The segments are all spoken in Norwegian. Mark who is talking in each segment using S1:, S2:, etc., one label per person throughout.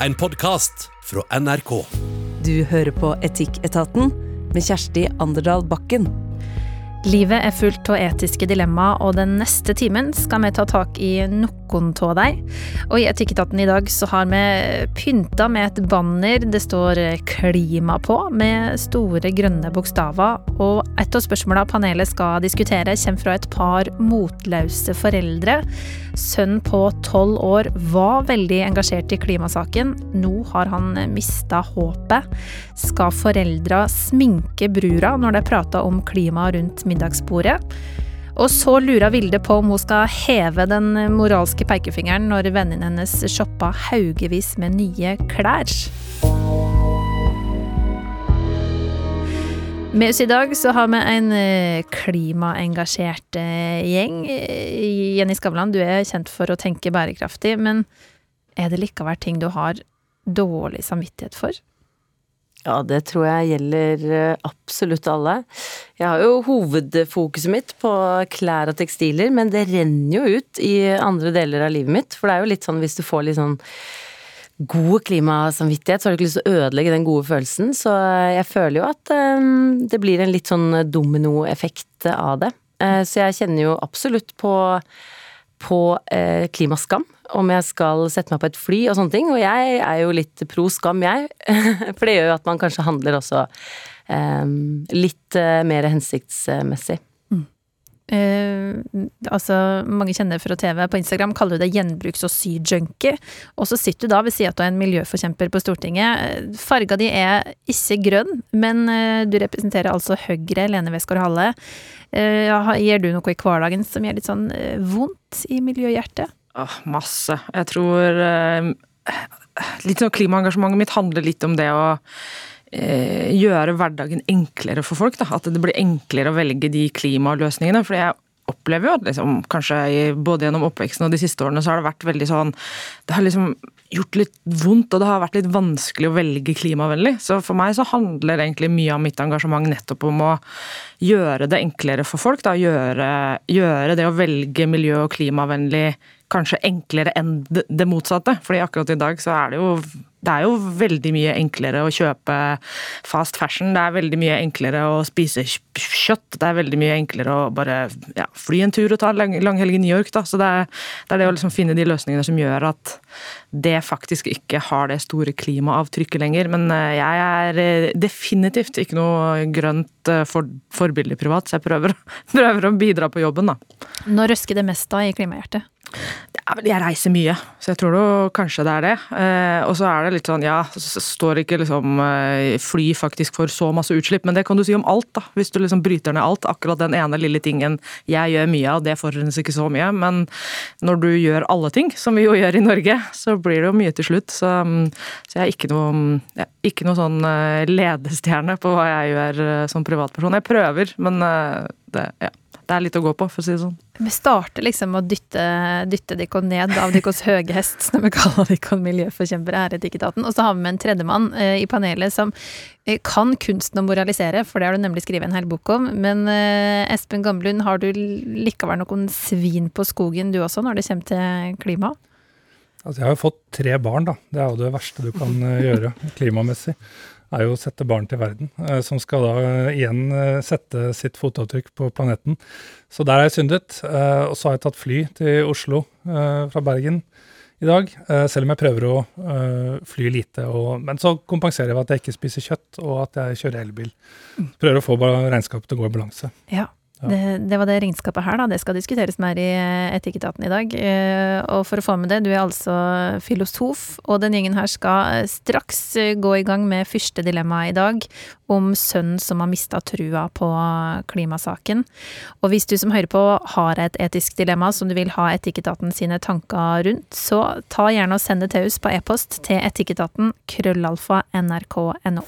S1: en podkast fra NRK.
S2: Du hører på Etikketaten med Kjersti Anderdal Bakken.
S3: Livet er fullt av etiske dilemmaer, og den neste timen skal vi ta tak i noen av deg. Og i Etikketaten i dag så har vi pynta med et banner det står 'klima' på, med store grønne bokstaver. Og et av spørsmåla panelet skal diskutere, kommer fra et par motløse foreldre. Sønn på tolv år var veldig engasjert i klimasaken. Nå har han mista håpet. Skal foreldra sminke brura når de prater om klima rundt middagsbordet? Og så lurer Vilde på om hun skal heve den moralske pekefingeren når vennen hennes shoppa haugevis med nye klær. Med oss i dag så har vi en eh, klimaengasjert eh, gjeng. Eh, Jenny Skavlan, du er kjent for å tenke bærekraftig, men er det likevel ting du har dårlig samvittighet for?
S2: Ja, det tror jeg gjelder absolutt alle. Jeg har jo hovedfokuset mitt på klær og tekstiler, men det renner jo ut i andre deler av livet mitt. For det er jo litt sånn hvis du får litt sånn god klimasamvittighet, så har du ikke lyst til å ødelegge den gode følelsen. Så jeg føler jo at um, det blir en litt sånn dominoeffekt av det. Så jeg kjenner jo absolutt på, på klimaskam. Om jeg skal sette meg på et fly og sånne ting. Og jeg er jo litt pro skam, jeg. For det gjør jo at man kanskje handler også um, litt uh, mer hensiktsmessig.
S3: Eh, altså, mange kjenner fra TV. På Instagram kaller du det gjenbruks- og syjunkie. Og så sitter du da ved sida av en miljøforkjemper på Stortinget. Farga di er ikke grønn, men eh, du representerer altså Høyre, Lene Westgård-Halle. Eh, gir du noe i hverdagen som gjør litt sånn eh, vondt i miljøhjertet?
S4: Åh, masse. Jeg tror eh, Litt sånn klimaengasjementet mitt handler litt om det å eh, gjøre hverdagen enklere for folk. Da. At det blir enklere å velge de klimaløsningene. For jeg opplever jo at liksom, kanskje både gjennom oppveksten og de siste årene så har det vært veldig sånn Det har liksom gjort litt vondt, og det har vært litt vanskelig å velge klimavennlig. Så for meg så handler egentlig mye av mitt engasjement nettopp om å gjøre det enklere for folk. Da. Gjøre, gjøre det å velge miljø- og klimavennlig kanskje enklere enn det motsatte. Fordi akkurat i dag så er det jo det er jo veldig mye enklere å kjøpe fast fashion. Det er veldig mye enklere å spise kjøtt. Det er veldig mye enklere å bare ja, fly en tur og ta en langhelg i New York. Da. Så det er, det er det å liksom finne de løsningene som gjør at det faktisk ikke har det store klimaavtrykket lenger. Men eh, jeg er eh, definitivt ikke noe grønt eh, for, forbilde privat, så jeg prøver, prøver, å bidra på jobben, da.
S3: Når røsker det mest da i klimahjertet?
S4: Jeg reiser mye, så jeg tror det, kanskje det er det. Eh, og så er det litt sånn, ja, så står ikke liksom fly faktisk for så masse utslipp, men det kan du si om alt, da. Hvis du liksom bryter ned alt. Akkurat den ene lille tingen jeg gjør mye av, det forurenser ikke så mye. Men når du gjør alle ting, som vi jo gjør i Norge, så blir det jo mye til slutt. Så, så jeg er ikke noe, jeg er ikke noe sånn ledestjerne på hva jeg gjør som privatperson. Jeg prøver, men det, ja det er litt å gå på, for å si det sånn.
S3: Vi starter liksom med å dytte, dytte dere ned av deres høye hest, når vi kaller dere miljøforkjempere her i Etikketaten. Og så har vi med en tredjemann eh, i panelet som eh, kan kunsten å moralisere, for det har du nemlig skrevet en hel bok om. Men eh, Espen Gamlund, har du likevel noen svin på skogen du også, når det kommer til klima?
S5: Altså, jeg har jo fått tre barn, da. Det er jo det verste du kan eh, gjøre klimamessig er jo å sette barn til verden, eh, som skal da eh, igjen eh, sette sitt fotavtrykk på planeten. Så der har jeg syndet. Og så har jeg tatt fly til Oslo fra Bergen i dag, selv om jeg prøver å fly lite. Og, men så kompenserer jeg ved at jeg ikke spiser kjøtt, og at jeg kjører elbil. Prøver å få regnskapet til å gå i balanse.
S3: Ja. Det, det, var det regnskapet her, da. Det skal diskuteres mer i eh, Etikketaten i dag. Eh, og for å få med det, du er altså filosof, og den gjengen her skal eh, straks gå i gang med første dilemma i dag, om sønnen som har mista trua på klimasaken. Og hvis du som hører på har et etisk dilemma som du vil ha Etikketaten sine tanker rundt, så ta gjerne og send det til oss på e-post til etikketaten krøllalfa nrk.no.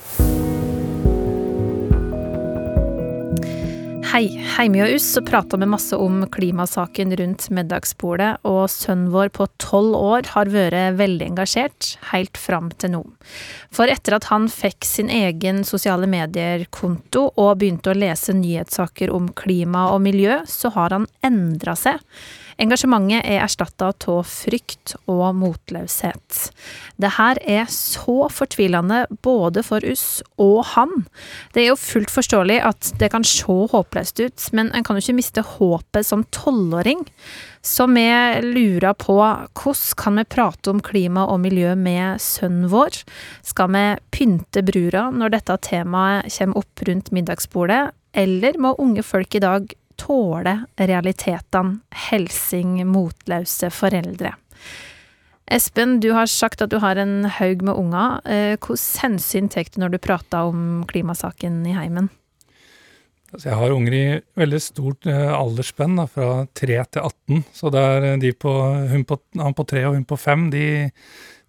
S3: Hei. Heime oss så prata vi masse om klimasaken rundt middagsbordet, og sønnen vår på tolv år har vært veldig engasjert, helt fram til nå. For etter at han fikk sin egen sosiale medier-konto og begynte å lese nyhetssaker om klima og miljø, så har han endra seg. Engasjementet er erstatta av frykt og motløshet. Det her er så fortvilende både for oss og han. Det er jo fullt forståelig at det kan se håpløst ut, men en kan jo ikke miste håpet som tolvåring. Så vi lurer på hvordan kan vi prate om klima og miljø med sønnen vår? Skal vi pynte brura når dette temaet kommer opp rundt middagsbordet, eller må unge folk i dag tåle realitetene, helsing motløse foreldre? Espen, du har sagt at du har en haug med unger. Eh, Hvilke hensyn tar du når du prater om klimasaken i heimen?
S5: Altså jeg har unger i veldig stort eh, aldersspenn, fra 3 til 18. Så det er eh, de på, hun på, han på 3 og hun på 5, de,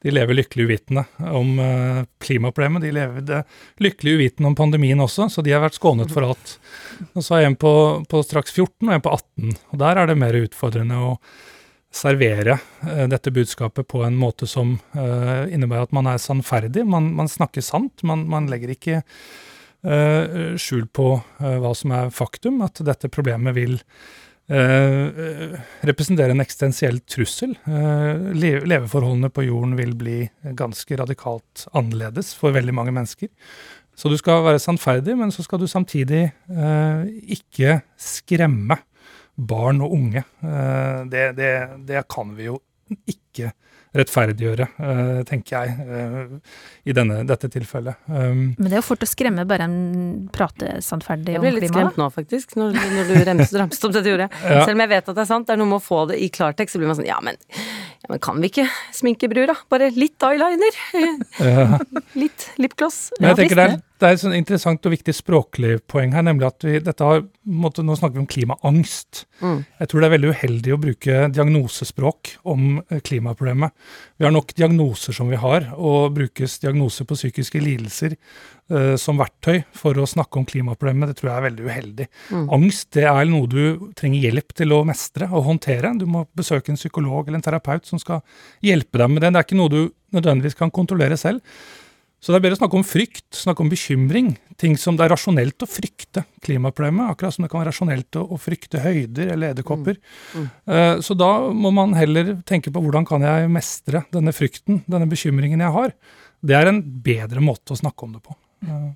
S5: de lever lykkelig uvitende om uh, klimaproblemet. De lever lykkelig uvitende om pandemien også, så de har vært skånet for alt. Og så er en på, på, straks 14 og en på 18. Og der er det mer utfordrende å servere uh, dette budskapet på en måte som uh, innebærer at man er sannferdig. Man, man snakker sant. Man, man legger ikke skjul på hva som er faktum, at dette problemet vil uh, representere en eksistensiell trussel. Le leveforholdene på jorden vil bli ganske radikalt annerledes for veldig mange mennesker. Så du skal være sannferdig, men så skal du samtidig ikke skremme barn og unge. Det, det, det kan vi jo ikke rettferdiggjøre, uh, tenker jeg, uh, i denne, dette tilfellet.
S3: Um, Men det er jo fort å skremme bare en prate sannferdig
S2: om klima. Jeg ble litt skremt nå, faktisk, når, når du remset, ramset opp dette ordet. Ja. Selv om jeg vet at det er sant, det er noe med å få det i klartekst, så blir man sånn ja men, ja, men kan vi ikke sminke brura? Bare litt eyeliner? Ja. litt lipgloss?
S5: Men jeg tenker det er, det er et sånn interessant og viktig språklig poeng her, nemlig at vi, dette har, måtte, nå snakker vi om klimaangst. Mm. Jeg tror det er veldig uheldig å bruke diagnosespråk om eh, klimaproblemet. Vi har nok diagnoser som vi har, og brukes diagnoser på psykiske lidelser uh, som verktøy for å snakke om klimaproblemet. Det tror jeg er veldig uheldig. Mm. Angst det er noe du trenger hjelp til å mestre og håndtere. Du må besøke en psykolog eller en terapeut som skal hjelpe deg med det. Det er ikke noe du nødvendigvis kan kontrollere selv. Så det er bedre å snakke om frykt, snakke om bekymring. Ting som det er rasjonelt å frykte klimaproblemet, akkurat som det kan være rasjonelt å, å frykte høyder eller edderkopper. Mm. Mm. Uh, så da må man heller tenke på hvordan kan jeg mestre denne frykten, denne bekymringen jeg har. Det er en bedre måte å snakke om det på. Uh.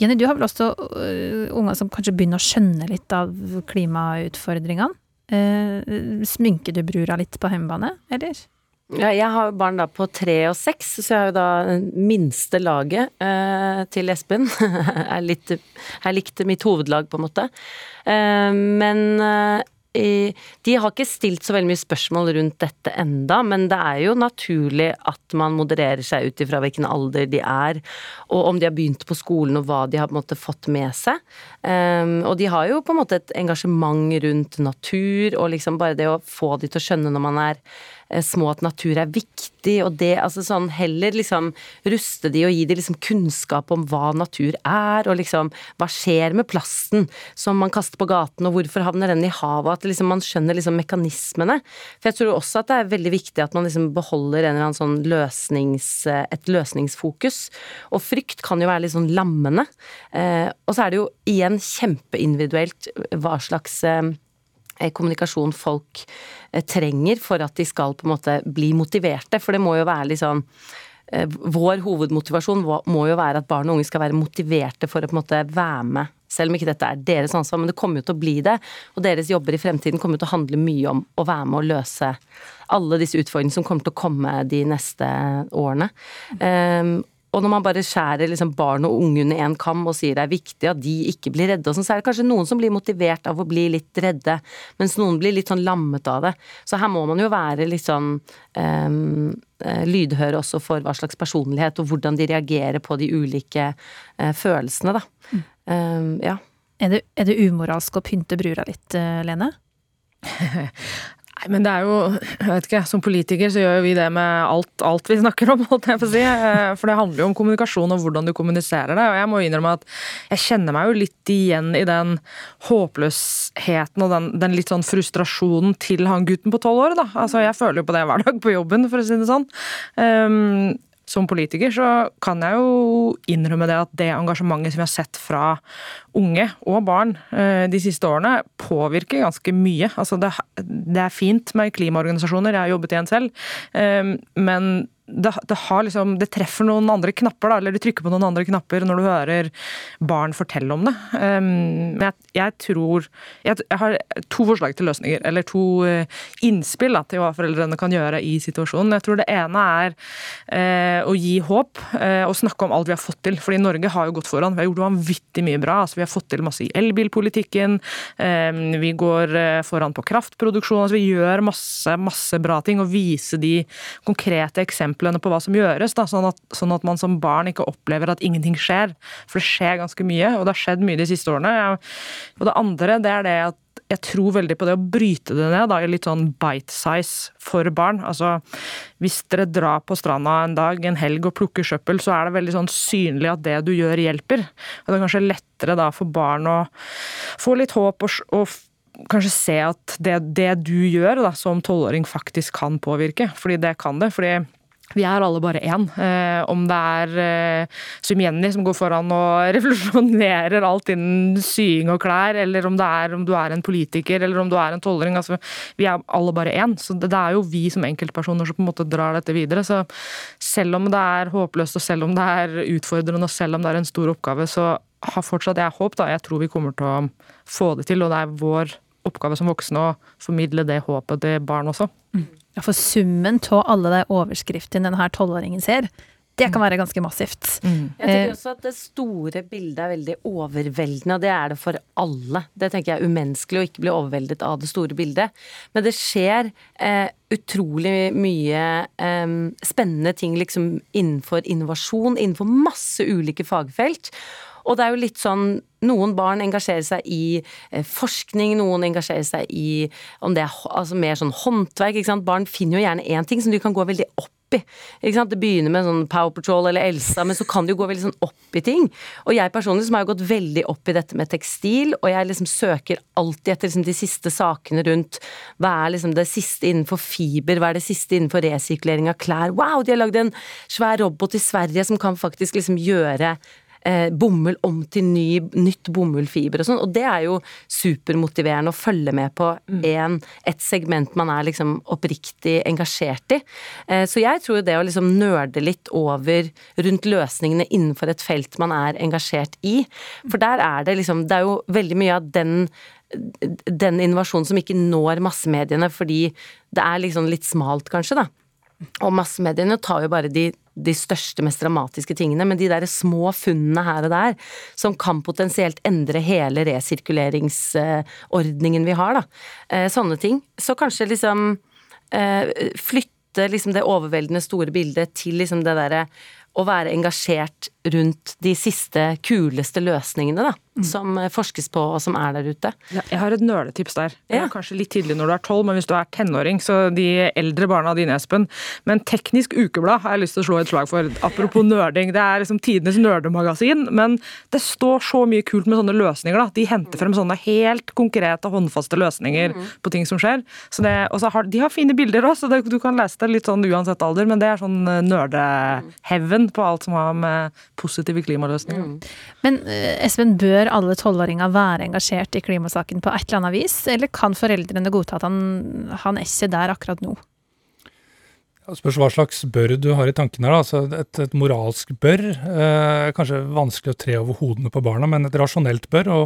S3: Jenny, du har vel også uh, unger som kanskje begynner å skjønne litt av klimautfordringene. Sminker du brura litt på hjemmebane, eller?
S2: Ja, jeg har barn da på tre og seks, så jeg har jo da minste laget eh, til Espen. er litt, er likt mitt hovedlag, på en måte. Eh, men eh, de har ikke stilt så veldig mye spørsmål rundt dette enda, men det er jo naturlig at man modererer seg ut ifra hvilken alder de er, og om de har begynt på skolen og hva de har på en måte fått med seg. Um, og de har jo på en måte et engasjement rundt natur, og liksom bare det å få de til å skjønne når man er små at natur er viktig, og det altså sånn heller liksom ruste de og gi de liksom kunnskap om hva natur er, og liksom hva skjer med plasten som man kaster på gaten, og hvorfor havner den i havet, at liksom man skjønner liksom mekanismene. For jeg tror også at det er veldig viktig at man liksom beholder en eller annen sånn løsnings, et løsningsfokus. Og frykt kan jo være litt sånn lammende. Eh, og så er det jo igjen kjempeindividuelt hva slags eh, Eh, kommunikasjon folk eh, trenger for at de skal på en måte bli motiverte. For det må jo være litt sånn eh, Vår hovedmotivasjon må jo være at barn og unge skal være motiverte for å på en måte være med. Selv om ikke dette er deres ansvar, men det kommer jo til å bli det. Og deres jobber i fremtiden kommer jo til å handle mye om å være med og løse alle disse utfordringene som kommer til å komme de neste årene. Um, og når man bare skjærer liksom barn og unge under én kam og sier det er viktig at de ikke blir redde, og sånn, så er det kanskje noen som blir motivert av å bli litt redde, mens noen blir litt sånn lammet av det. Så her må man jo være litt sånn um, lydhør også for hva slags personlighet og hvordan de reagerer på de ulike uh, følelsene, da. Um, ja.
S3: Er det, er det umoralsk å pynte brura litt, eh, Lene?
S4: Nei, men det er jo jeg vet ikke, Som politiker så gjør jo vi det med alt, alt vi snakker om, holdt jeg på å si. Eh, for det handler jo om kommunikasjon og hvordan du kommuniserer det. Og jeg må innrømme at jeg kjenner meg jo litt igjen i den håpløsheten og den, den litt sånn frustrasjonen til han gutten på tolv år. da. Altså, Jeg føler jo på det hver dag på jobben, for å si det sånn. Um, som politiker så kan jeg jo innrømme det at det engasjementet som vi har sett fra unge og barn eh, de siste årene, påvirker ganske mye. Altså det, det er fint med klimaorganisasjoner, jeg har jobbet i en selv, eh, men det, det, liksom, det, treffer noen andre knapper, da, eller du trykker på noen andre knapper når du hører barn fortelle om det. Um, jeg, jeg, tror jeg, jeg, har to forslag til løsninger, eller to uh, innspill da, til hva foreldrene kan gjøre i situasjonen. Jeg tror det ene er uh, å gi håp uh, og snakke om alt vi har fått til. fordi Norge har jo gått foran. Vi har gjort vanvittig mye bra. altså Vi har fått til masse i elbilpolitikken. Um, vi går foran på kraftproduksjon. altså Vi gjør masse, masse bra ting. Og vise de konkrete eksemplene eksemplene på hva som gjøres, da, sånn, at, sånn, at, man som barn ikke opplever at ingenting skjer. For det skjer ganske mye, og det har skjedd mye de siste årene. Og det andre det er det at jeg tror veldig på det å bryte det ned da, i litt sånn bite size for barn. Altså, Hvis dere drar på stranda en dag, en helg og plukker søppel, så er det veldig sånn synlig at det du gjør, hjelper. Og Det er kanskje lettere da for barn å få litt håp og, og kanskje se at det, det du gjør da, som tolvåring faktisk kan påvirke. Fordi det kan det. fordi vi er alle bare én. Eh, om det er eh, Sumjenny som går foran og revolusjonerer alt innen sying og klær, eller om det er om du er en politiker eller om du er en tolvåring. Altså, vi er alle bare én. Så det, det, er jo vi som enkeltpersoner som på en måte drar dette videre. Så selv om det er håpløst, og selv om det er utfordrende, og selv om det er en stor oppgave, så har fortsatt jeg håp. da. Jeg tror vi kommer til å få det til, og det er vår oppgave som voksne å formidle det håpet til barn også. Mm.
S3: Ja, for summen av alle de overskriftene denne tolvåringen ser, det kan være ganske massivt.
S2: Mm. Jeg tenker også at det store bildet er veldig overveldende, og det er det for alle. Det tenker jeg er umenneskelig å ikke bli overveldet av det store bildet. Men det skjer eh, utrolig mye eh, spennende ting liksom innenfor innovasjon, innenfor masse ulike fagfelt. Og det er jo litt sånn noen barn engasjerer seg i eh, forskning, noen engasjerer seg i om det er altså mer sånn håndverk. ikke sant? Barn finner jo gjerne én ting som de kan gå veldig opp i. Ikke sant? Det begynner med sånn Power Patrol eller Elsa, men så kan det jo gå veldig sånn opp i ting. Og jeg personlig som har jo gått veldig opp i dette med tekstil, og jeg liksom søker alltid etter liksom de siste sakene rundt hva er liksom det siste innenfor fiber, hva er det siste innenfor resirkulering av klær. Wow, de har lagd en svær robot i Sverige som kan faktisk liksom gjøre eh, bomull om til ny, nytt bomullfiber og sånn. Og det er jo supermotiverende å følge med på mm. en, et segment man er liksom oppriktig engasjert i. Eh, så jeg tror det å liksom nerde litt over rundt løsningene innenfor et felt man er engasjert i, for der er det liksom Det er jo veldig mye av den den innovasjonen som ikke når massemediene fordi det er liksom litt smalt, kanskje, da. Og massemediene tar jo bare de de største, mest dramatiske tingene, men de der små funnene her og der, som kan potensielt endre hele resirkuleringsordningen vi har, da. Eh, sånne ting. Så kanskje liksom eh, flytte liksom det overveldende store bildet til liksom det derre å være engasjert rundt de siste, kuleste løsningene, da mm. som eh, forskes på og som er der ute.
S4: Ja, jeg har et nøletips der. Det er kanskje litt tidlig når du er tolv, men hvis du er tenåring, så de eldre barna dine, Espen. Men Teknisk Ukeblad har jeg lyst til å slå et slag for. Apropos nerding. Det er liksom tidenes nerdemagasin, men det står så mye kult med sånne løsninger. da. De henter frem sånne helt konkrete, håndfaste løsninger mm. på ting som skjer. Så det, og så har, de har fine bilder òg, så det, du kan lese det litt sånn uansett alder, men det er sånn eh, nerdeheaven på alt som har med positive klimaløsninger. Mm.
S3: Men eh, Espen, bør alle tolvåringer være engasjert i klimasaken på et eller annet vis, eller kan foreldrene godta at han, han er ikke der akkurat nå?
S5: Spørs hva slags bør du har i tankene. her. Altså et, et, moralsk bør eh, kanskje vanskelig å tre over hodene på barna, men et rasjonelt bør. og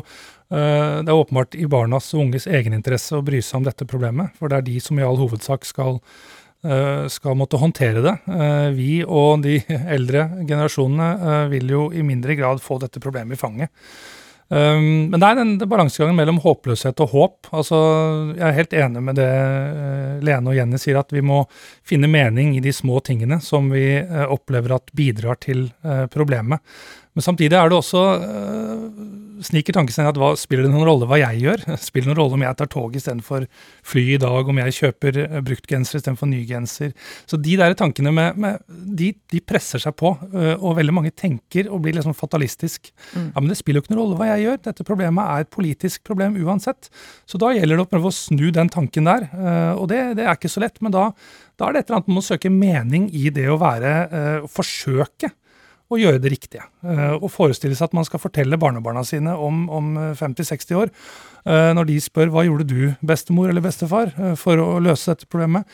S5: eh, Det er åpenbart i barnas og unges egeninteresse å bry seg om dette problemet. For det er de som i all hovedsak skal skal måtte håndtere det. Eh, vi og de eldre generasjonene eh, vil jo i mindre grad få dette problemet i fanget. Men det er den balansegangen mellom håpløshet og håp. Altså, jeg er helt enig med det Lene og Jenny sier, at vi må finne mening i de små tingene som vi opplever at bidrar til problemet. Men samtidig er det også sniker tanken sin at hva, spiller det noen rolle hva jeg gjør? Spiller det noen rolle om jeg tar tog istedenfor fly i dag, om jeg kjøper uh, brukt genser istedenfor ny genser? Så de der tankene med, med de, de, presser seg på, uh, og veldig mange tenker og blir liksom fatalistisk. Mm. Ja, men det spiller jo ikke noen rolle hva jeg gjør, dette problemet er et politisk problem uansett. Så da gjelder det å prøve å snu den tanken der, uh, og det, det, er ikke så lett. Men da, da er det et eller annet med å søke mening i det å være, forsøke å gjøre det riktige. Uh, og forestille seg at man skal fortelle barnebarna sine om, om 50-60 år, uh, når de spør hva gjorde du, bestemor eller bestefar, for å løse dette problemet.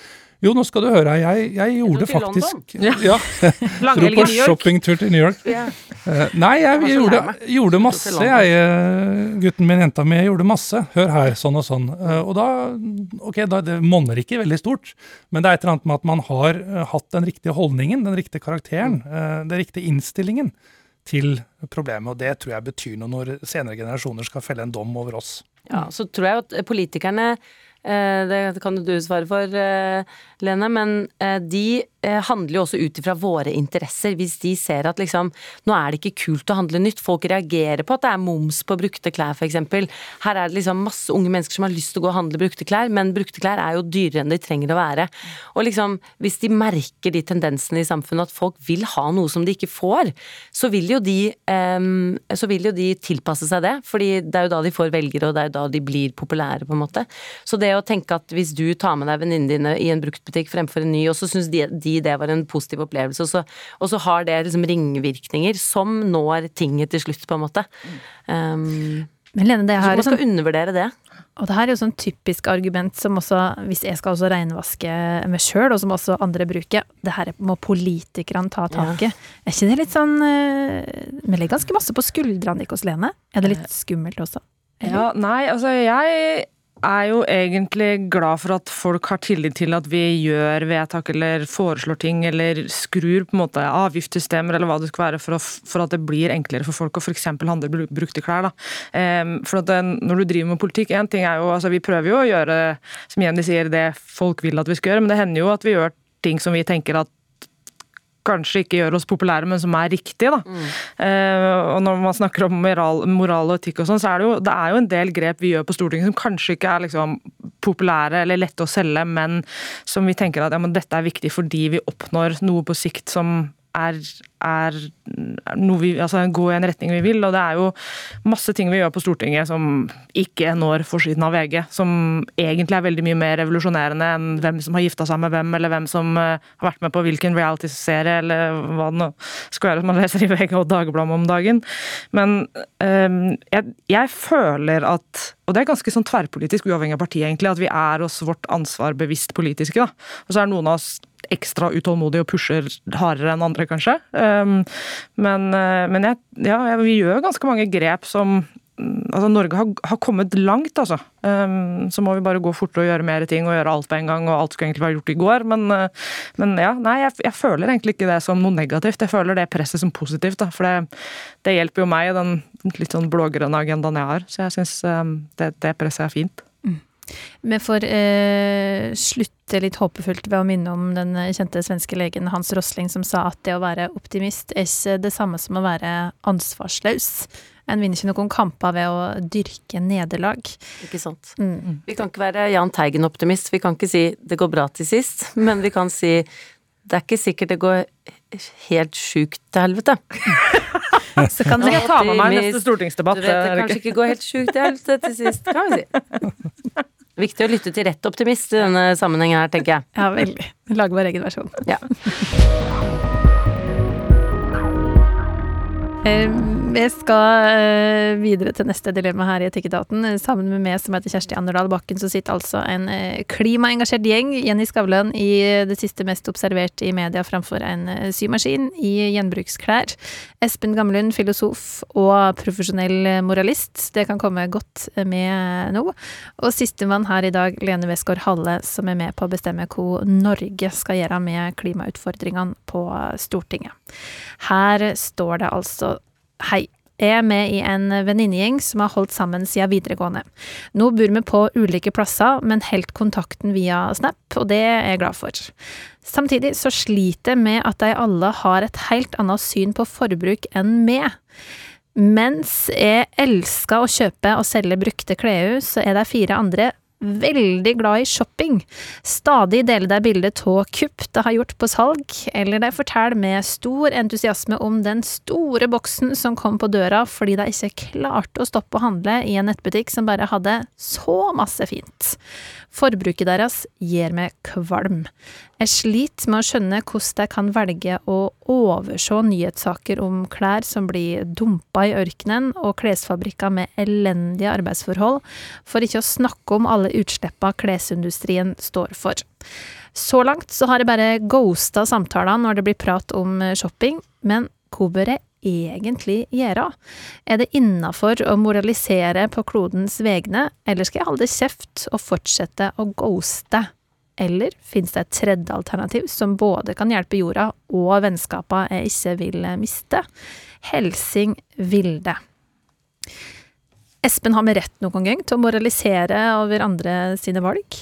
S5: Jo, nå skal du høre. Jeg, jeg gjorde faktisk Ja. ja Dro på shoppingtur til New York. Yeah. Uh, nei, jeg, jeg gjorde, gjorde, masse, jeg. Eh, gutten min, jenta mi, gjorde masse. Hør her, sånn og sånn. Uh, og da Ok, da, det monner ikke veldig stort, men det er et eller annet med at man har uh, hatt den riktige holdningen, den riktige karakteren, den riktige innstillingen til problemet. Og det tror jeg betyr noe når senere generasjoner skal felle en dom over oss.
S2: Ja, så tror jeg at politikerne det kan du svare for, Lene, men de Eh, handler jo også ut ifra våre interesser. Hvis de ser at liksom nå er det ikke kult å handle nytt, folk reagerer på at det er moms på brukte klær f.eks. Her er det liksom masse unge mennesker som har lyst til å gå og handle brukte klær, men brukte klær er jo dyrere enn de trenger å være. Og liksom, hvis de merker de tendensene i samfunnet at folk vil ha noe som de ikke får, så vil jo de, um, vil jo de tilpasse seg det. fordi det er jo da de får velgere, og det er jo da de blir populære, på en måte. Så det å tenke at hvis du tar med deg venninnene dine i en bruktbutikk fremfor en ny, og så syns de, de det var en positiv opplevelse. Og så, og så har det liksom ringvirkninger som når tinget til slutt, på en måte. Um,
S3: men Lene, det her
S2: så man skal sånn, undervurdere det.
S3: Og det her er jo sånn typisk argument som også, hvis jeg skal også reinvaske meg sjøl, og som også andre bruker, det her må politikerne ta tak i. Ja. Er ikke det litt sånn eh, Vi legger ganske masse på skuldrene deres, Lene. Er det litt skummelt også?
S4: Eller? Ja, nei, altså jeg er jo egentlig glad for at folk har tillit til at vi gjør vedtak eller foreslår ting eller skrur på en måte avgiftssystemer eller hva det skal være for, å, for at det blir enklere for folk å f.eks. handle brukte klær. Um, for at den, Når du driver med politikk, én ting er jo altså Vi prøver jo å gjøre som Jenny sier, det folk vil at vi skal gjøre, men det hender jo at vi gjør ting som vi tenker at kanskje ikke gjør oss populære, men som er riktige. Da. Mm. Uh, og når man snakker om moral, moral og etikk og sånn, så er det, jo, det er jo en del grep vi gjør på Stortinget som kanskje ikke er liksom populære eller lette å selge, men som vi tenker at ja, dette er viktig fordi vi oppnår noe på sikt som er, er noe vi altså gå i en retning vi vil. Og det er jo masse ting vi gjør på Stortinget som ikke når forsiden av VG. Som egentlig er veldig mye mer revolusjonerende enn hvem som har gifta seg med hvem, eller hvem som uh, har vært med på hvilken reality-serie, eller hva det nå skal være som man leser i VG og Dagbladet om dagen. Men um, jeg, jeg føler at og det er ganske sånn tverrpolitisk, uavhengig av parti, egentlig, at vi er oss vårt ansvar bevisst politiske. da. Og så er noen av oss ekstra utålmodig og pusher hardere enn andre, kanskje. Um, men, uh, men jeg, ja, vi gjør ganske mange grep som mm, altså Norge har, har kommet langt, altså. Um, så må vi bare gå fortere og gjøre mer ting og gjøre alt på en gang. og Alt skulle egentlig være gjort i går. Men, uh, men ja, nei, jeg, jeg, føler egentlig ikke det som noe negativt. Jeg føler det presset som positivt. Da, for det, det hjelper jo meg i den litt sånn blågrønne agendaen jeg har. Så jeg syns um, det, det presset er fint.
S3: Vi får eh, slutte litt håpefullt ved å minne om den kjente svenske legen Hans Rosling som sa at det å være optimist er ikke det samme som å være ansvarsløs. En vinner ikke noen kamper ved å dyrke nederlag.
S2: Ikke sant. Mm. Vi kan ikke være Jahn Teigen-optimist. Vi kan ikke si 'det går bra til sist', men vi kan si 'det er ikke sikkert det går helt sjukt til helvete'.
S4: Så kan jeg ta med meg neste stortingsdebatt.
S2: Du vet det kanskje ikke går helt sjukt til helvete til sist, kan vi si. Viktig å lytte til rett optimist i denne sammenhengen her, tenker jeg.
S3: Ja, veldig. Lage vår egen versjon.
S2: Ja.
S3: Vi skal eh, videre til neste dilemma her i Etikketaten. Sammen med meg som heter Kjersti Anderdal Bakken, så sitter altså en eh, klimaengasjert gjeng, Jenny Skavlan, i det siste mest observert i media framfor en eh, symaskin i gjenbruksklær. Espen Gamlund, filosof og profesjonell moralist. Det kan komme godt med nå. Og sistemann her i dag, Lene Westgård Halle, som er med på å bestemme hva Norge skal gjøre med klimautfordringene på Stortinget. Her står det altså Hei. Jeg er med i en venninnegjeng som har holdt sammen siden videregående. Nå bor vi på ulike plasser, men holdt kontakten via Snap, og det er jeg glad for. Samtidig så sliter jeg med at de alle har et helt annet syn på forbruk enn meg. Mens jeg elsker å kjøpe og selge brukte klær, så er de fire andre veldig glad i shopping. Stadig deler deg bilde av kupp det har gjort på salg, eller de forteller med stor entusiasme om den store boksen som kom på døra fordi de ikke klarte å stoppe å handle i en nettbutikk som bare hadde så masse fint. Forbruket deres gjør meg kvalm. Jeg sliter med å skjønne hvordan de kan velge å overse nyhetssaker om klær som blir dumpa i ørkenen, og klesfabrikker med elendige arbeidsforhold, for ikke å snakke om alle utslippene klesindustrien står for. Så langt så har jeg bare ghosta samtaler når det blir prat om shopping, men hva bør jeg egentlig gjøre? Er det innafor å moralisere på klodens vegne, eller skal jeg holde kjeft og fortsette å ghoste? Eller finnes det et tredje alternativ som både kan hjelpe jorda og vennskapa jeg ikke vil miste? Helsing Vilde. Espen, har vi rett noen gang til å moralisere over andre sine valg?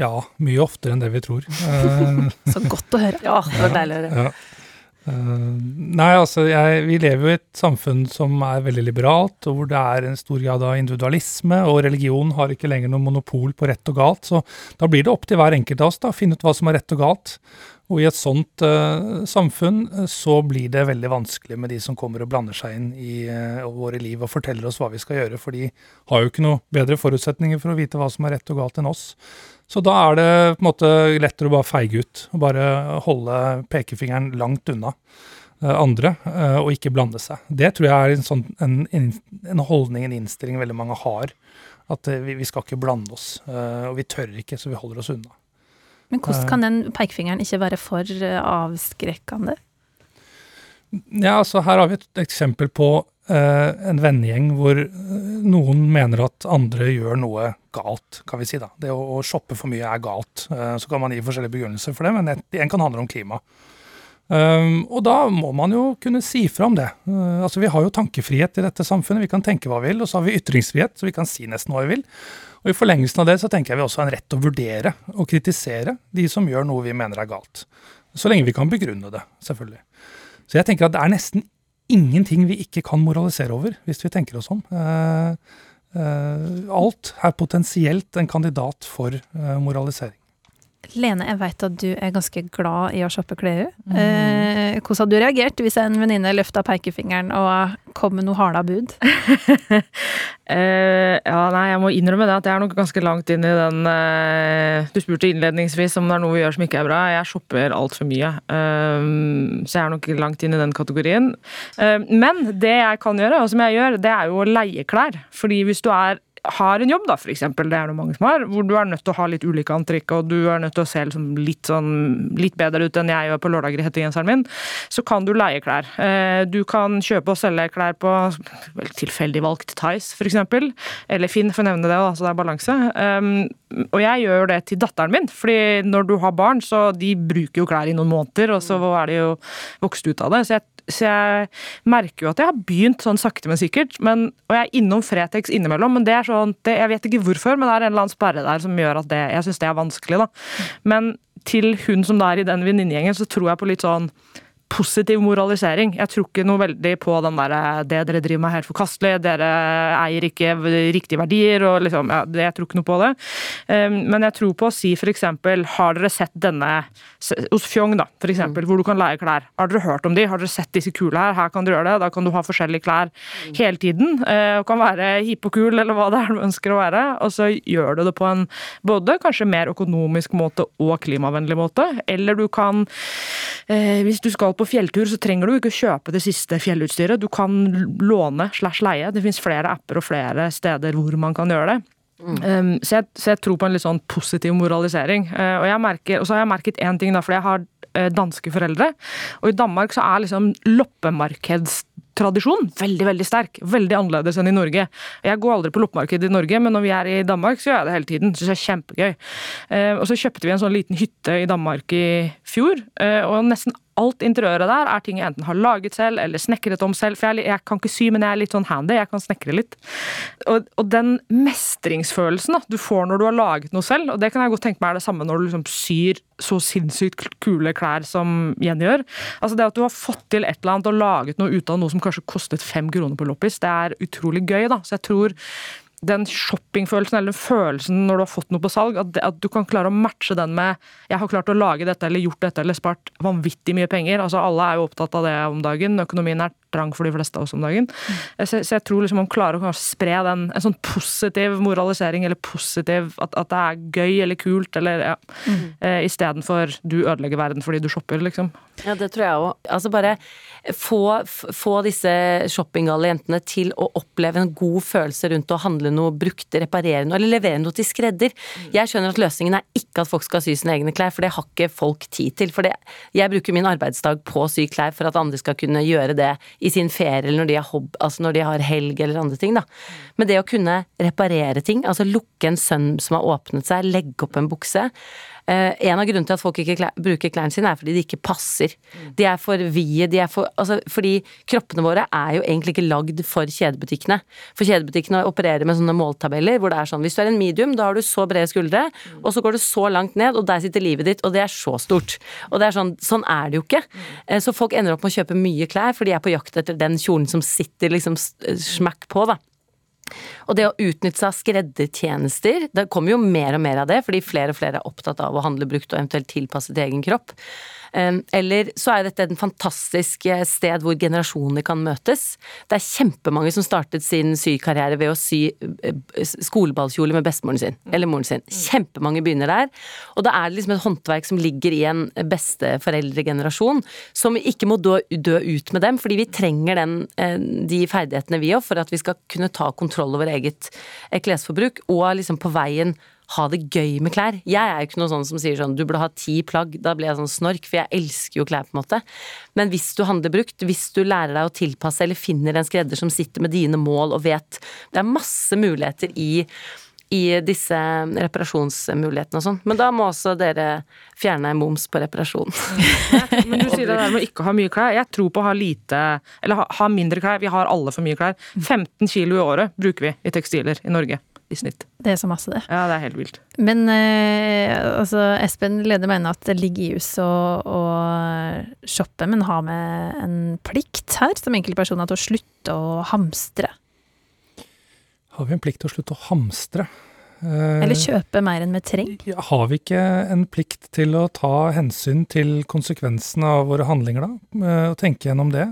S5: Ja, mye oftere enn det vi tror.
S3: Så godt å høre.
S2: Ja, det var deilig å høre.
S5: Ja. Uh, nei, altså jeg, vi lever jo i et samfunn som er veldig liberalt, og hvor det er en stor grad av individualisme, og religion har ikke lenger noe monopol på rett og galt. Så da blir det opp til hver enkelt av oss da, å finne ut hva som er rett og galt. Og i et sånt uh, samfunn uh, så blir det veldig vanskelig med de som kommer og blander seg inn i våre liv og forteller oss hva vi skal gjøre, for de har jo ikke noe bedre forutsetninger for å vite hva som er rett og galt enn oss. Så da er det på en måte lettere å bare feige ut og bare holde pekefingeren langt unna uh, andre uh, og ikke blande seg. Det tror jeg er en, sånn, en, en holdning, en innstilling veldig mange har. At uh, vi, vi, skal ikke blande oss. og vi tør ikke, så vi holder oss unna.
S3: Men hvordan kan den pekefingeren ikke være for avskrekkende?
S5: Ja, altså Her har vi et eksempel på Eh, en vennegjeng hvor eh, noen mener at andre gjør noe galt, kan vi si. da. Det å, å shoppe for mye er galt. Uh, så kan man gi forskjellige begrunnelser for det, men en kan handle om klima. Um, og da må man jo kunne si fra om det. Uh, altså Vi har jo tankefrihet i dette samfunnet, vi kan tenke hva vi vil. Og så har vi ytringsfrihet, så vi kan si nesten hva vi vil. Og i forlengelsen av det så tenker jeg vi også har en rett til å vurdere og kritisere de som gjør noe vi mener er galt. Så lenge vi kan begrunne det, selvfølgelig. Så jeg tenker at det er nesten ingenting vi ikke kan moralisere over, hvis vi tenker oss om. Uh, alt er potensielt en kandidat for uh, moralisering.
S3: Lene, jeg vet at du er ganske glad i å shoppe klær. Mm. Eh, hvordan hadde du reagert hvis en venninne løfta pekefingeren og kom med noe harda bud?
S4: eh, ja, nei, jeg må innrømme det at jeg er nok ganske langt inn i den eh, Du spurte innledningsvis om det er noe vi gjør som ikke er bra. Jeg shopper altfor mye. Eh, så jeg er nok langt inn i den kategorien. Eh, men det jeg kan gjøre, og som jeg gjør, det er jo å leie klær. Fordi hvis du er har en jobb, da, for eksempel, det er det mange som har, hvor du er nødt til å ha litt ulike antrekk, og du er nødt til å se liksom litt, sånn, litt bedre ut enn jeg gjør på lørdager i hettegenseren min, så kan du leie klær. Eh, du kan kjøpe og selge klær på tilfeldig valgt Tice, for eksempel, eller Finn, for å nevne det, da, så det er balanse. Og jeg gjør jo det til datteren min, fordi når du har barn, så de bruker jo klær i noen måneder, og så er de jo vokst ut av det. så jeg så jeg merker jo at jeg har begynt sånn sakte, men sikkert. Men, og jeg er innom Fretex innimellom, men det er sånn det, Jeg vet ikke hvorfor, men det er en eller annen sperre der som gjør at det, jeg syns det er vanskelig. da. Men til hun som da er i den venninnegjengen, så tror jeg på litt sånn positiv moralisering. Jeg tror ikke noe veldig på den der det dere driver med er helt forkastelig, dere eier ikke riktige verdier og liksom ja, Jeg tror ikke noe på det. Ehm, men jeg tror på å si f.eks.: Har dere sett denne hos Fjong, da, eksempel, mm. hvor du kan leie klær? Har dere hørt om de? Har dere sett disse kule her? Her kan dere gjøre det. Da kan du ha forskjellige klær mm. hele tiden. Eh, og kan være hipp og kul, eller hva det er du ønsker å være. Og så gjør du det på en både kanskje mer økonomisk måte og klimavennlig måte. Eller du kan, eh, hvis du skal på fjelltur så trenger du ikke kjøpe det siste fjellutstyret. Du kan låne slash leie. Det finnes flere apper og flere steder hvor man kan gjøre det. Mm. Um, så, jeg, så, jeg, tror på en litt sånn positiv moralisering. Uh, og, merker, og, så har jeg merket én ting, da, fordi jeg har uh, danske foreldre. Og i Danmark så er liksom loppemarkeds tradisjon veldig veldig sterk. Veldig annerledes enn i Norge. Jeg går aldri på loppemarked i Norge, men når vi er i Danmark, så gjør jeg det hele tiden. Syns jeg er kjempegøy. Eh, og så kjøpte vi en sånn liten hytte i Danmark i fjor, eh, og nesten alt interiøret der er ting jeg enten har laget selv eller snekret om selv. For jeg, jeg kan ikke sy, men jeg er litt sånn handy. Jeg kan snekre litt. Og, og den mestringsfølelsen da, du får når du har laget noe selv, og det kan jeg godt tenke meg er det samme når du liksom syr så sinnssykt kule klær som Jenny gjør. Altså Det at du har fått til et eller annet og laget noe ut av noe som kanskje kostet fem kroner på loppis, det er utrolig gøy. da. Så jeg tror den shoppingfølelsen eller følelsen når du har fått noe på salg, at, at, du kan klare å matche den med 'jeg har klart å lage dette eller gjort dette eller spart vanvittig mye penger'. Altså Alle er jo opptatt av det om dagen. Økonomien er trang for de fleste av oss om dagen. Mm. Så, så, jeg tror liksom man klarer å spre den, en sånn positiv moralisering eller positiv at, at det er gøy eller kult, eller ja. Mm. Eh, Istedenfor 'du ødelegger verden fordi du shopper', liksom.
S2: Ja, det tror jeg òg. Altså bare få, få disse shoppinggale jentene til å oppleve en god følelse rundt å handle noe brukt, reparere noe, eller levere noe til skredder. Jeg skjønner at løsningen er ikke at folk skal sy sine egne klær, for det har ikke folk tid til. For det, jeg bruker min arbeidsdag på å sy klær for at andre skal kunne gjøre det i sin ferie, eller når de, hob, altså når de har helg eller andre ting, da. Men det å kunne reparere ting, altså lukke en sønn som har åpnet seg, legge opp en bukse, en av grunnene til at folk ikke bruker klærne sine, er fordi de ikke passer. Mm. De er for vide, de er for Altså, fordi kroppene våre er jo egentlig ikke lagd for kjedebutikkene. For kjedebutikkene opererer med sånne måltabeller hvor det er sånn hvis du er en medium, da har du så brede skuldre, mm. og så går du så langt ned, og der sitter livet ditt, og det er så stort. Og det er sånn, sånn er det jo ikke. Uh, så folk ender opp med å kjøpe mye klær, for de er på jakt etter den kjolen som sitter liksom smakk på, da. Og det å utnytte seg av skreddertjenester, det kommer jo mer og mer av det, fordi flere og flere er opptatt av å handle brukt og eventuelt tilpasse til egen kropp. Eller så er dette et fantastisk eh, sted hvor generasjoner kan møtes. Det er kjempemange som startet sin sykarriere ved å sy eh, skoleballkjole med bestemoren sin, eller moren sin. Kjempemange begynner der. Og da er det liksom et håndverk som ligger i en besteforeldregenerasjon, som ikke må dø, dø ut med dem, fordi vi trenger den, eh, de ferdighetene vi òg, for at vi skal kunne ta kontroll over eget klesforbruk, og liksom på veien ha det gøy med klær. Jeg er jo ikke noe sånn som sier sånn du burde ha ti plagg, da blir jeg sånn snork, for jeg elsker jo klær på en måte. Men hvis du handler brukt, hvis du lærer deg å tilpasse eller finner en skredder som sitter med dine mål og vet Det er masse muligheter i i disse reparasjonsmulighetene og sånn. Men da må også dere fjerne moms på reparasjon.
S4: men du sier det der med å ikke ha mye klær. Jeg tror på å ha lite, eller ha, ha mindre klær. Vi har alle for mye klær. 15 kilo i året bruker vi i tekstiler i Norge i snitt.
S3: Det er så masse, det.
S4: Ja, det er helt vilt.
S3: Men eh, altså, Espen Lede mener at det ligger i huset å, å shoppe, men har med en plikt her som enkeltpersoner til å slutte å hamstre.
S5: Har vi en plikt til å slutte å hamstre?
S3: Eh, Eller kjøpe mer enn vi trenger?
S5: Har vi ikke en plikt til å ta hensyn til konsekvensene av våre handlinger, da? Eh, og tenke gjennom det?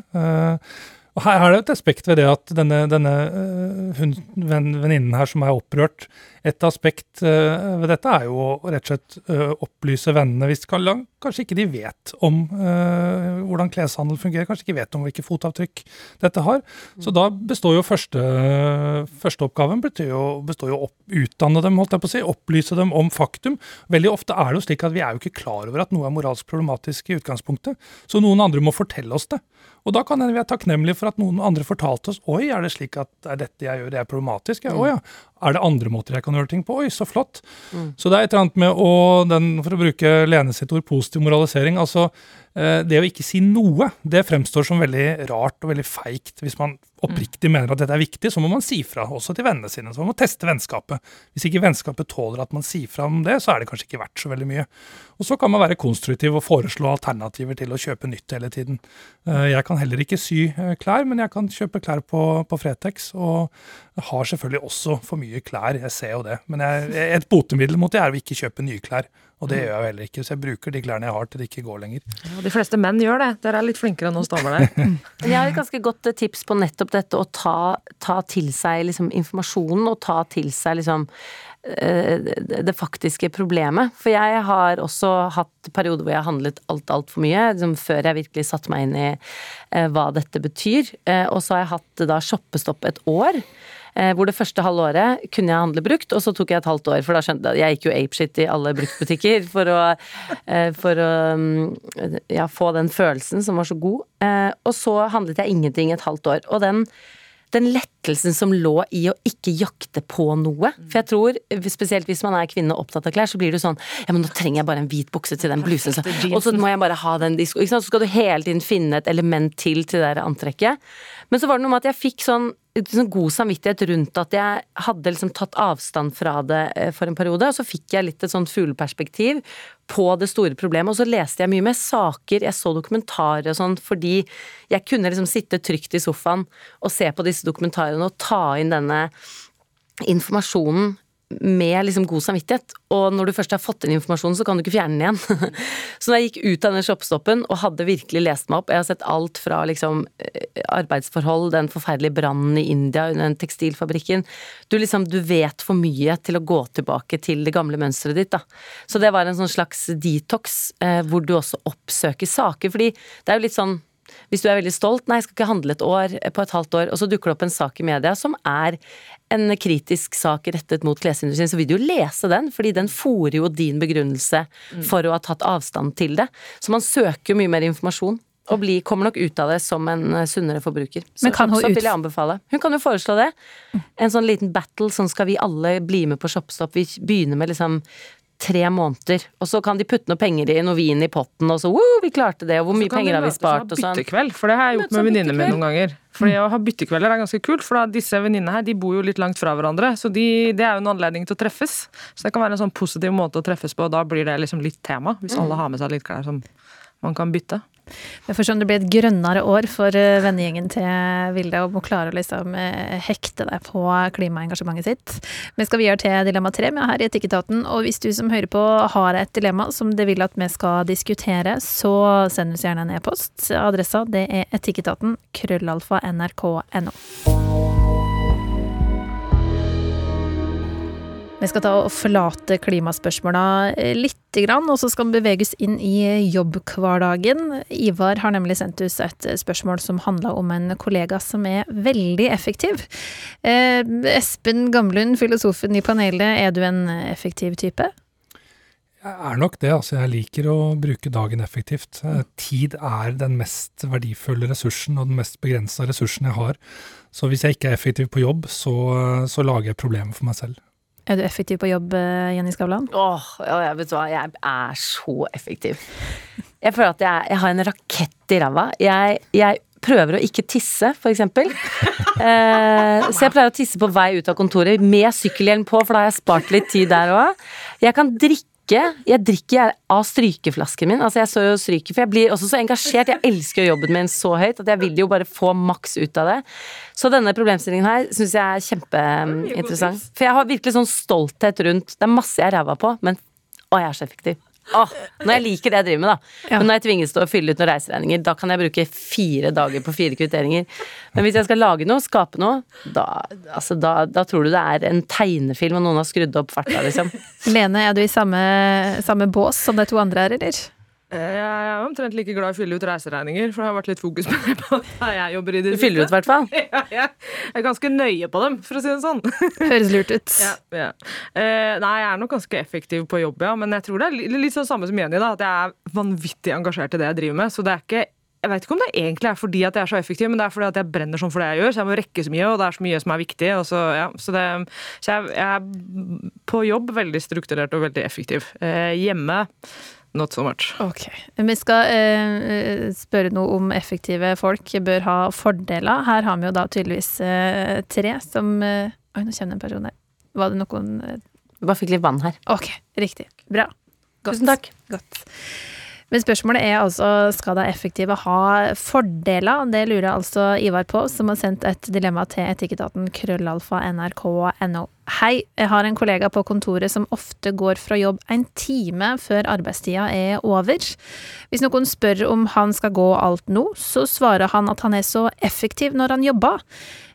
S5: Eh, og her, er det et aspekt ved det at denne, denne uh, venninnen her som er opprørt, et aspekt uh, ved dette er jo å rett og slett uh, opplyse vennene hvis kanskje ikke de vet om uh, hvordan kleshandel fungerer, kanskje ikke vet om hvilke fotavtrykk dette har. Så da består jo første, første oppgaven består jo å utdanne dem, holdt jeg på å si, opplyse dem om faktum. Veldig ofte er det jo slik at vi er jo ikke klar over at noe er moralsk problematisk i utgangspunktet, så noen andre må fortelle oss det. Og da kan vi være takknemlige for at noen andre fortalte oss oi, er det slik at er dette jeg gjør, det er problematisk? Ja, mm. Å ja. Er det andre måter jeg kan gjøre ting på? Oi, så flott. Mm. Så det er et eller annet med å, den, for å bruke Lene sitt ord, positiv moralisering. altså det å ikke si noe, det fremstår som veldig rart og veldig feigt. Hvis man oppriktig mener at dette er viktig, så må man si fra også til vennene sine. Så man må teste vennskapet. Hvis ikke vennskapet tåler at man sier fra om det, så er det kanskje ikke verdt så veldig mye. Og så kan man være konstruktiv og foreslå alternativer til å kjøpe nytt hele tiden. Eh, jeg kan heller ikke sy eh, klær, men jeg kan kjøpe klær på, på Fretex. Og har selvfølgelig også for mye klær, jeg ser jo det. Men jeg, et botemiddel mot det er å ikke kjøpe nye klær. Og det mm. gjør jeg jo heller ikke, så jeg bruker de klærne jeg har til det ikke går lenger.
S4: Ja, de fleste menn gjør det. Dere er litt flinkere enn oss damer der.
S2: jeg har et ganske godt eh, tips på nettopp dette å ta, ta til seg liksom, informasjonen, og ta til seg liksom det faktiske problemet. For jeg har også hatt perioder hvor jeg har handlet alt altfor mye, liksom før jeg virkelig satte meg inn i eh, hva dette betyr. Og så har jeg hatt da shoppestopp et år. Eh, hvor det første halve året kunne jeg handle brukt, og så tok jeg et halvt år, for da skjønte jeg Jeg gikk jo apeshit i alle bruktbutikker for å, eh, for å mm, ja, få den følelsen som var så god. Eh, og så handlet jeg ingenting et halvt år. Og den den lettelsen som lå i å ikke jakte på noe. For jeg tror, spesielt hvis man er kvinne og opptatt av klær, så blir det sånn Ja, men nå trenger jeg bare en hvit bukse til den blusen, så, og så må jeg bare ha den disko... Så skal du hele tiden finne et element til til det der antrekket. Men så var det noe med at jeg fikk sånn, sånn god samvittighet rundt at jeg hadde liksom tatt avstand fra det eh, for en periode, og så fikk jeg litt et sånt fugleperspektiv på det store problemet. Og så leste jeg mye mer saker, jeg så dokumentarer og sånn, fordi jeg kunne liksom sitte trygt i sofaen og se på disse dokumentarene og ta inn denne informasjonen med liksom god samvittighet. Og når du først har fått inn informasjonen, så kan du ikke fjerne den igjen. så da jeg gikk ut av den shopstoppen og hadde virkelig lest meg opp Jeg har sett alt fra liksom eh, arbeidsforhold, den forferdelige brannen i India under den tekstilfabrikken Du liksom, du vet for mye til å gå tilbake til det gamle mønsteret ditt, da. Så det var en sånn slags detox eh, hvor du også oppsøker saker. Fordi det er jo litt sånn hvis du er veldig stolt, nei, jeg skal ikke handle et år eh, på et halvt år, og så dukker det opp en sak i media som er en kritisk sak rettet mot klesindustrien, så vil du jo lese den, fordi den fòrer jo din begrunnelse mm. for å ha tatt avstand til det. Så man søker jo mye mer informasjon. Og bli, kommer nok ut av det som en eh, sunnere forbruker. Så
S3: Men kan hun
S2: vil jeg anbefale. Hun kan jo foreslå det. En sånn liten battle, sånn skal vi alle bli med på Shopstop. Vi begynner med liksom tre måneder. Og så kan de putte noe penger i noe vin i potten, og så woo, vi klarte det, og hvor mye penger har vi spart, og
S4: sånn. Byttekveld, for det har jeg gjort med venninnene mine noen ganger. Fordi å ha byttekvelder er ganske kult, for da disse venninnene her de bor jo litt langt fra hverandre. Så de, det er jo en anledning til å treffes. Så det kan være en sånn positiv måte å treffes på, og da blir det liksom litt tema. Hvis alle har med seg litt klær som man kan bytte.
S3: Jeg får se om det blir et grønnere år for eh, vennegjengen til Vilde og må klare å liksom eh, hekte deg på klimaengasjementet sitt. Vi skal gjøre til dilemma tre med her i Etikketaten. Og hvis du som hører på har et dilemma som det vil at vi skal diskutere, så send oss gjerne en e-post. Adressa det er etikketaten krøllalfa nrk.no. Vi skal ta og forlate klimaspørsmåla litt, og så skal den beveges inn i jobbhverdagen. Ivar har nemlig sendt oss et spørsmål som handla om en kollega som er veldig effektiv. Eh, Espen Gamlund, filosofen i panelet, er du en effektiv type?
S5: Jeg er nok det. altså Jeg liker å bruke dagen effektivt. Eh, tid er den mest verdifulle ressursen og den mest begrensa ressursen jeg har. Så hvis jeg ikke er effektiv på jobb, så, så lager jeg problemer for meg selv.
S3: Er du effektiv på jobb, eh, Jenny Skavlan?
S2: Åh, jeg vet du hva, jeg er så effektiv. Jeg føler at jeg, jeg har en rakett i ræva. Jeg, jeg, prøver å ikke tisse, for eksempel. Eh, så jeg pleier å tisse på vei ut av kontoret med sykkelhjelm på, for da har jeg spart litt tid der òg. Jeg kan drikke Jeg drikker av strykeflasken min. Altså jeg står og stryker, for jeg blir også så engasjert. Jeg elsker jobben min så høyt at jeg vil jo bare få maks ut av det. Så denne problemstillingen her syns jeg er kjempeinteressant. For jeg har virkelig sånn stolthet rundt Det er masse jeg er ræva på, men å, jeg er så effektiv. Åh, når jeg liker det jeg driver med, da. Ja. Men når jeg tvinges til å fylle ut noen reiseregninger, da kan jeg bruke fire dager på fire kvitteringer. Men hvis jeg skal lage noe, skape noe, da, altså, da, da tror du det er en tegnefilm og noen har skrudd opp farta, liksom.
S3: Lene, er du i samme, samme bås som de to andre er, eller?
S4: Eh, jeg er omtrent like glad i å fylle ut reiseregninger, for det har vært litt fokus på det på jeg jobber i det
S2: Du fyller ut, i hvert fall?
S4: Ja, jeg er ganske nøye på dem, for å si det sånn.
S3: Høres lurt ut.
S4: Ja, ja. Eh, nei, jeg er nok ganske effektiv på jobb, ja, men jeg tror det er litt sånn samme som Jenny, da, at jeg er vanvittig engasjert i det jeg driver med. Så det er ikke jeg vet ikke om det egentlig er fordi at jeg er så effektiv, men det er fordi at jeg brenner sånn for det jeg gjør. Så jeg må rekke så mye, og det er så mye som er viktig. Så, ja, så, det, så jeg, jeg, er på jobb veldig strukturert og veldig effektiv. Eh, hjemme Not so much.
S3: Ok. Vi skal eh, spørre noe om effektive folk bør ha fordeler. Her har vi jo da tydeligvis eh, tre som eh, Oi, nå kommer det en person her. Var det noen
S2: eh? Bare fikk litt vann her.
S3: Ok, riktig. Bra.
S2: Godt. Tusen takk.
S3: Godt. Men spørsmålet er altså skal de effektive ha fordeler? Det lurer altså Ivar på, som har sendt et dilemma til etikketaten krøllalfa nrk.no. Hei, jeg har en kollega på kontoret som ofte går fra jobb en time før arbeidstida er over. Hvis noen spør om han skal gå alt nå, så svarer han at han er så effektiv når han jobber.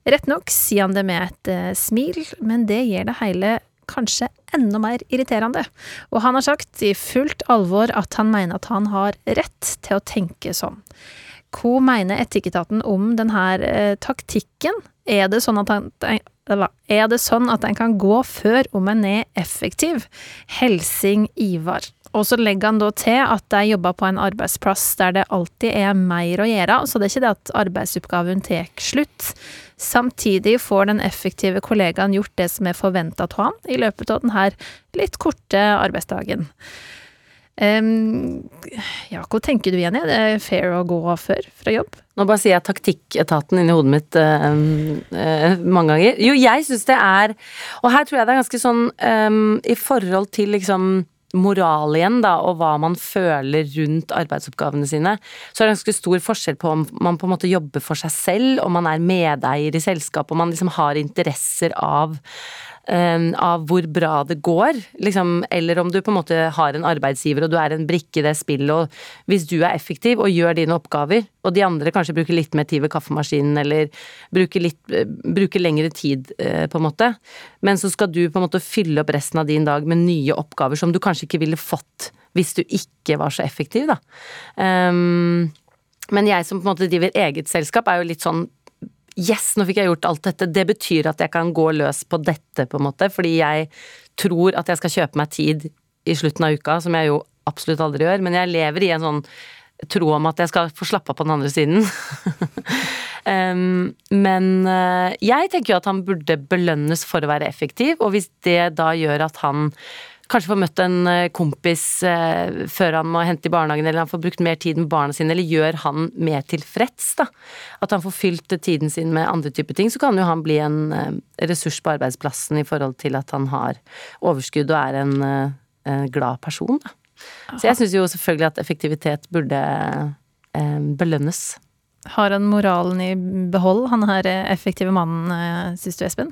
S3: Rett nok sier han det med et uh, smil, men det gir det hele kanskje enda mer irriterende. Og han har sagt i fullt alvor at han mener at han har rett til å tenke sånn. Hva mener Etikketaten om denne eh, taktikken? Er det sånn at han er det sånn at en kan gå før om en er effektiv? Helsing Ivar. Og så legger han da til at de jobber på en arbeidsplass der det alltid er mer å gjøre, så det er ikke det at arbeidsoppgaven tar slutt. Samtidig får den effektive kollegaen gjort det som er forventa av han i løpet av denne litt korte arbeidsdagen. Um, ja, hva tenker du, Jenny? Det er fair å gå før fra jobb?
S2: Nå bare sier jeg taktikketaten inni hodet mitt uh, uh, mange ganger. Jo, jeg syns det er Og her tror jeg det er ganske sånn um, i forhold til liksom moral igjen, da, og hva man føler rundt arbeidsoppgavene sine, så er det ganske stor forskjell på om man på en måte jobber for seg selv, om man er medeier i selskapet, om man liksom har interesser av Ehm, av hvor bra det går, liksom, eller om du på en måte har en arbeidsgiver og du er en brikke i det spillet, og hvis du er effektiv og gjør dine oppgaver, og de andre kanskje bruker litt mer tid ved kaffemaskinen eller bruker, litt, eh, bruker lengre tid, eh, på en måte, men så skal du på en måte fylle opp resten av din dag med nye oppgaver som du kanskje ikke ville fått hvis du ikke var så effektiv, da. Um, men jeg som på en måte driver eget selskap, er jo litt sånn Yes, nå fikk jeg gjort alt dette. Det betyr at jeg kan gå løs på dette, på en måte, fordi jeg tror at jeg skal kjøpe meg tid i slutten av uka, som jeg jo absolutt aldri gjør, men jeg lever i en sånn tro om at jeg skal få slappe av på den andre siden. um, men uh, jeg tenker jo at han burde belønnes for å være effektiv, og hvis det da gjør at han kanskje får møtt en eh, kompis eh, før han må hente i barnehagen, eller han får brukt mer tid med barna sine, eller gjør han mer tilfreds, da. At han får fylt tiden sin med andre typer ting, så kan jo han bli en eh, ressurs på arbeidsplassen i forhold til at han har overskudd og er en, en glad person, da. Så jeg syns jo selvfølgelig at effektivitet burde belønnes.
S3: Har han moralen i behold, han her effektive mannen, syns du, Espen?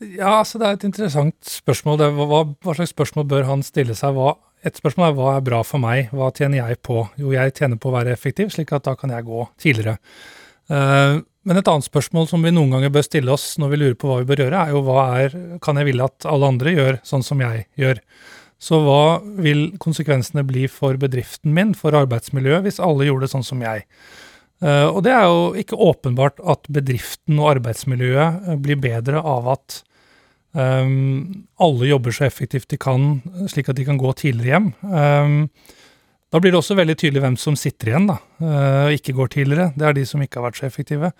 S5: Ja, altså det er et interessant spørsmål. Det, hva, hva, slags spørsmål bør han stille seg? Hva, et spørsmål er hva er bra for meg, hva tjener jeg på? Jo, jeg tjener på å være effektiv, slik at da kan jeg gå tidligere. Uh, men et annet spørsmål som vi noen ganger bør stille oss når vi lurer på hva vi bør gjøre, er jo hva er, kan jeg ville at alle andre gjør sånn som jeg gjør? Så hva vil konsekvensene bli for bedriften min, for arbeidsmiljøet, hvis alle gjorde det sånn som jeg? Uh, og det er jo ikke åpenbart at bedriften og arbeidsmiljøet blir bedre av at Um, alle jobber så effektivt de kan, slik at de kan gå tidligere hjem. Um, da blir det også veldig tydelig hvem som sitter igjen da, uh, og ikke går tidligere. Det er de som ikke har vært så effektive.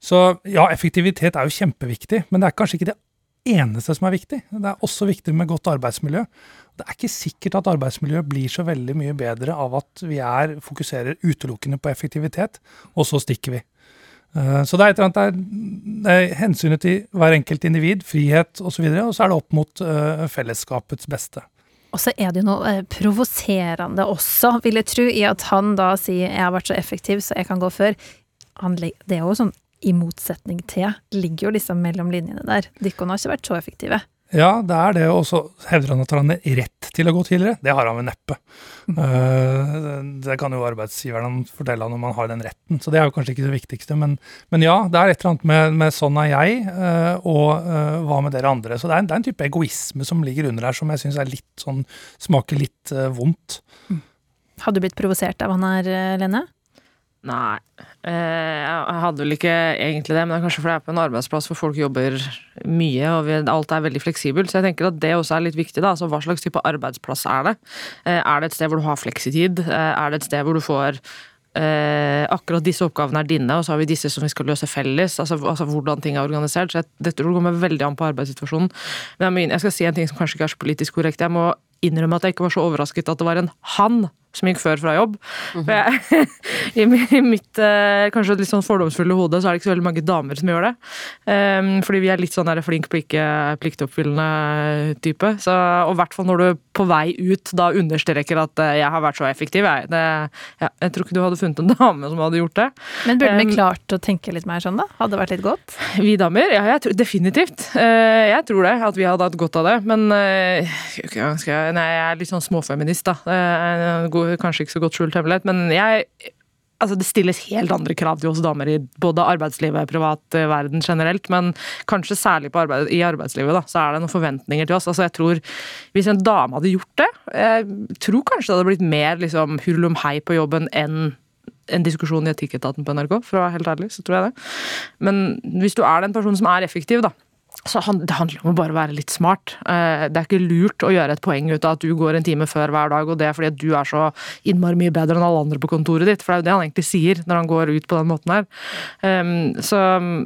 S5: Så ja, effektivitet er jo kjempeviktig, men det er kanskje ikke det eneste som er viktig. Det er også viktig med godt arbeidsmiljø. Det er ikke sikkert at arbeidsmiljøet blir så veldig mye bedre av at vi er, fokuserer utelukkende på effektivitet, og så stikker vi. Eh, så det er et eller annet det er hensynet til hver enkelt individ, frihet osv., og, så videre, og så er det opp mot uh, fellesskapets beste.
S3: Og så er det jo noe eh, provoserende også, vil jeg tro, i at han da sier 'jeg har vært så effektiv, så jeg kan gå før'. Han, det er jo sånn i motsetning til, ligger jo liksom mellom linjene der. Dere har ikke vært så effektive.
S5: Ja, det er det, og så hevder han at han har rett til å gå tidligere. Det har han vel neppe. Uh, det kan jo arbeidsgiveren fortelle han om han har den retten, så det er jo kanskje ikke det viktigste. Men, men ja, det er et eller annet med, med 'sånn er jeg', uh, og uh, 'hva med dere andre'? Så det er, en, det er en type egoisme som ligger under her, som jeg syns sånn, smaker litt vondt. Mm.
S3: Hadde du blitt provosert av han her, Lene?
S4: Nei, eh, jeg hadde vel ikke egentlig det, men det er kanskje fordi jeg er på en arbeidsplass hvor folk jobber mye og alt er veldig fleksibelt. Så jeg tenker at det også er litt viktig. da, altså Hva slags type arbeidsplass er det? Eh, er det et sted hvor du har fleksitid? Eh, er det et sted hvor du får akkurat disse oppgavene er dine, og så har vi disse som vi skal løse felles. Altså, altså hvordan ting er organisert. Så jeg, dette kommer veldig an på arbeidssituasjonen. Men jeg skal si en ting som kanskje ikke er så politisk korrekt. Jeg må innrømme at jeg ikke var så overrasket at det var en han som gikk før fra jobb. Mm -hmm. jeg, I mitt eh, kanskje litt sånn fordomsfulle hode så er det ikke så veldig mange damer som gjør det. Um, fordi vi er litt sånn der flink, plikke, pliktoppfyllende type. Så, og i hvert fall når du på vei ut da understreker at uh, jeg har vært så effektiv. Jeg, det, ja, jeg tror ikke du hadde funnet en dame som hadde gjort det.
S3: Men burde vi um, klart å tenke litt mer sånn, da? Hadde det vært litt godt?
S4: Vi damer? Ja, jeg tror, definitivt. Uh, jeg tror det. At vi hadde hatt godt av det. Men uh, jeg, nei, jeg er litt sånn småfeminist, da. Uh, kanskje ikke så godt skjult hemmelighet, men jeg altså det stilles helt andre krav til oss damer i både arbeidslivet og privat verden generelt, men kanskje særlig arbeid, i arbeidslivet da, så er det noen forventninger til oss. Altså jeg tror Hvis en dame hadde gjort det, jeg tror kanskje det hadde blitt mer liksom, hurlumhei på jobben enn en diskusjon i Etikketaten på NRK, for å være helt ærlig, så tror jeg det. Men hvis du er den personen som er effektiv, da, så Det handler om å bare være litt smart. Eh, det er ikke lurt å gjøre et poeng ut av at du går en time før hver dag, og det er fordi at du er så innmari mye bedre enn alle andre på kontoret ditt. For det er jo det han egentlig sier når han går ut på den måten her. Um, så,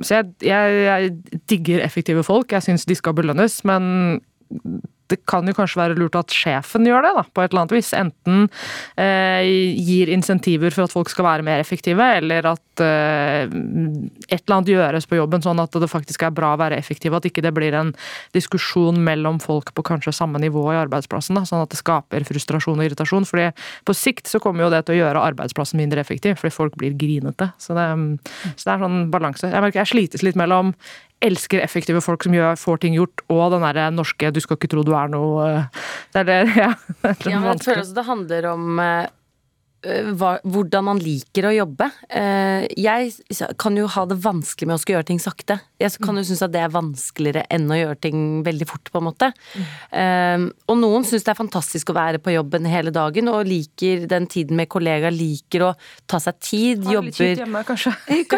S4: så jeg, jeg, jeg, digger effektive folk. Jeg syns de skal belønnes, men det kan jo kanskje være lurt at sjefen gjør det, da, på et eller annet vis. Enten eh, gir insentiver for at folk skal være mer effektive, eller at eh, et eller annet gjøres på jobben sånn at det faktisk er bra å være effektiv. At ikke det blir en diskusjon mellom folk på kanskje samme nivå i arbeidsplassen. Da, sånn at det skaper frustrasjon og irritasjon. fordi på sikt så kommer jo det til å gjøre arbeidsplassen mindre effektiv, fordi folk blir grinete. Så det, så det er sånn balanse. Jeg merker jeg slites litt mellom elsker effektive folk som gjør, får ting gjort, og den derre norske 'du skal ikke tro du er noe' eh, Det er det, ja. Det er
S2: ja, jeg føler også det handler om eh, Eh, hva, hvordan man liker å jobbe. Jeg kan jo ha det vanskelig med å skulle gjøre ting sakte. Jeg kan jo synes at det er vanskeligere enn å gjøre ting veldig fort, på en måte. Mm. Og noen syns det er fantastisk å være på jobben hele dagen, og liker den tiden med kollegaer, liker å ta seg tid,
S4: jobber Litt hjemme, kanskje.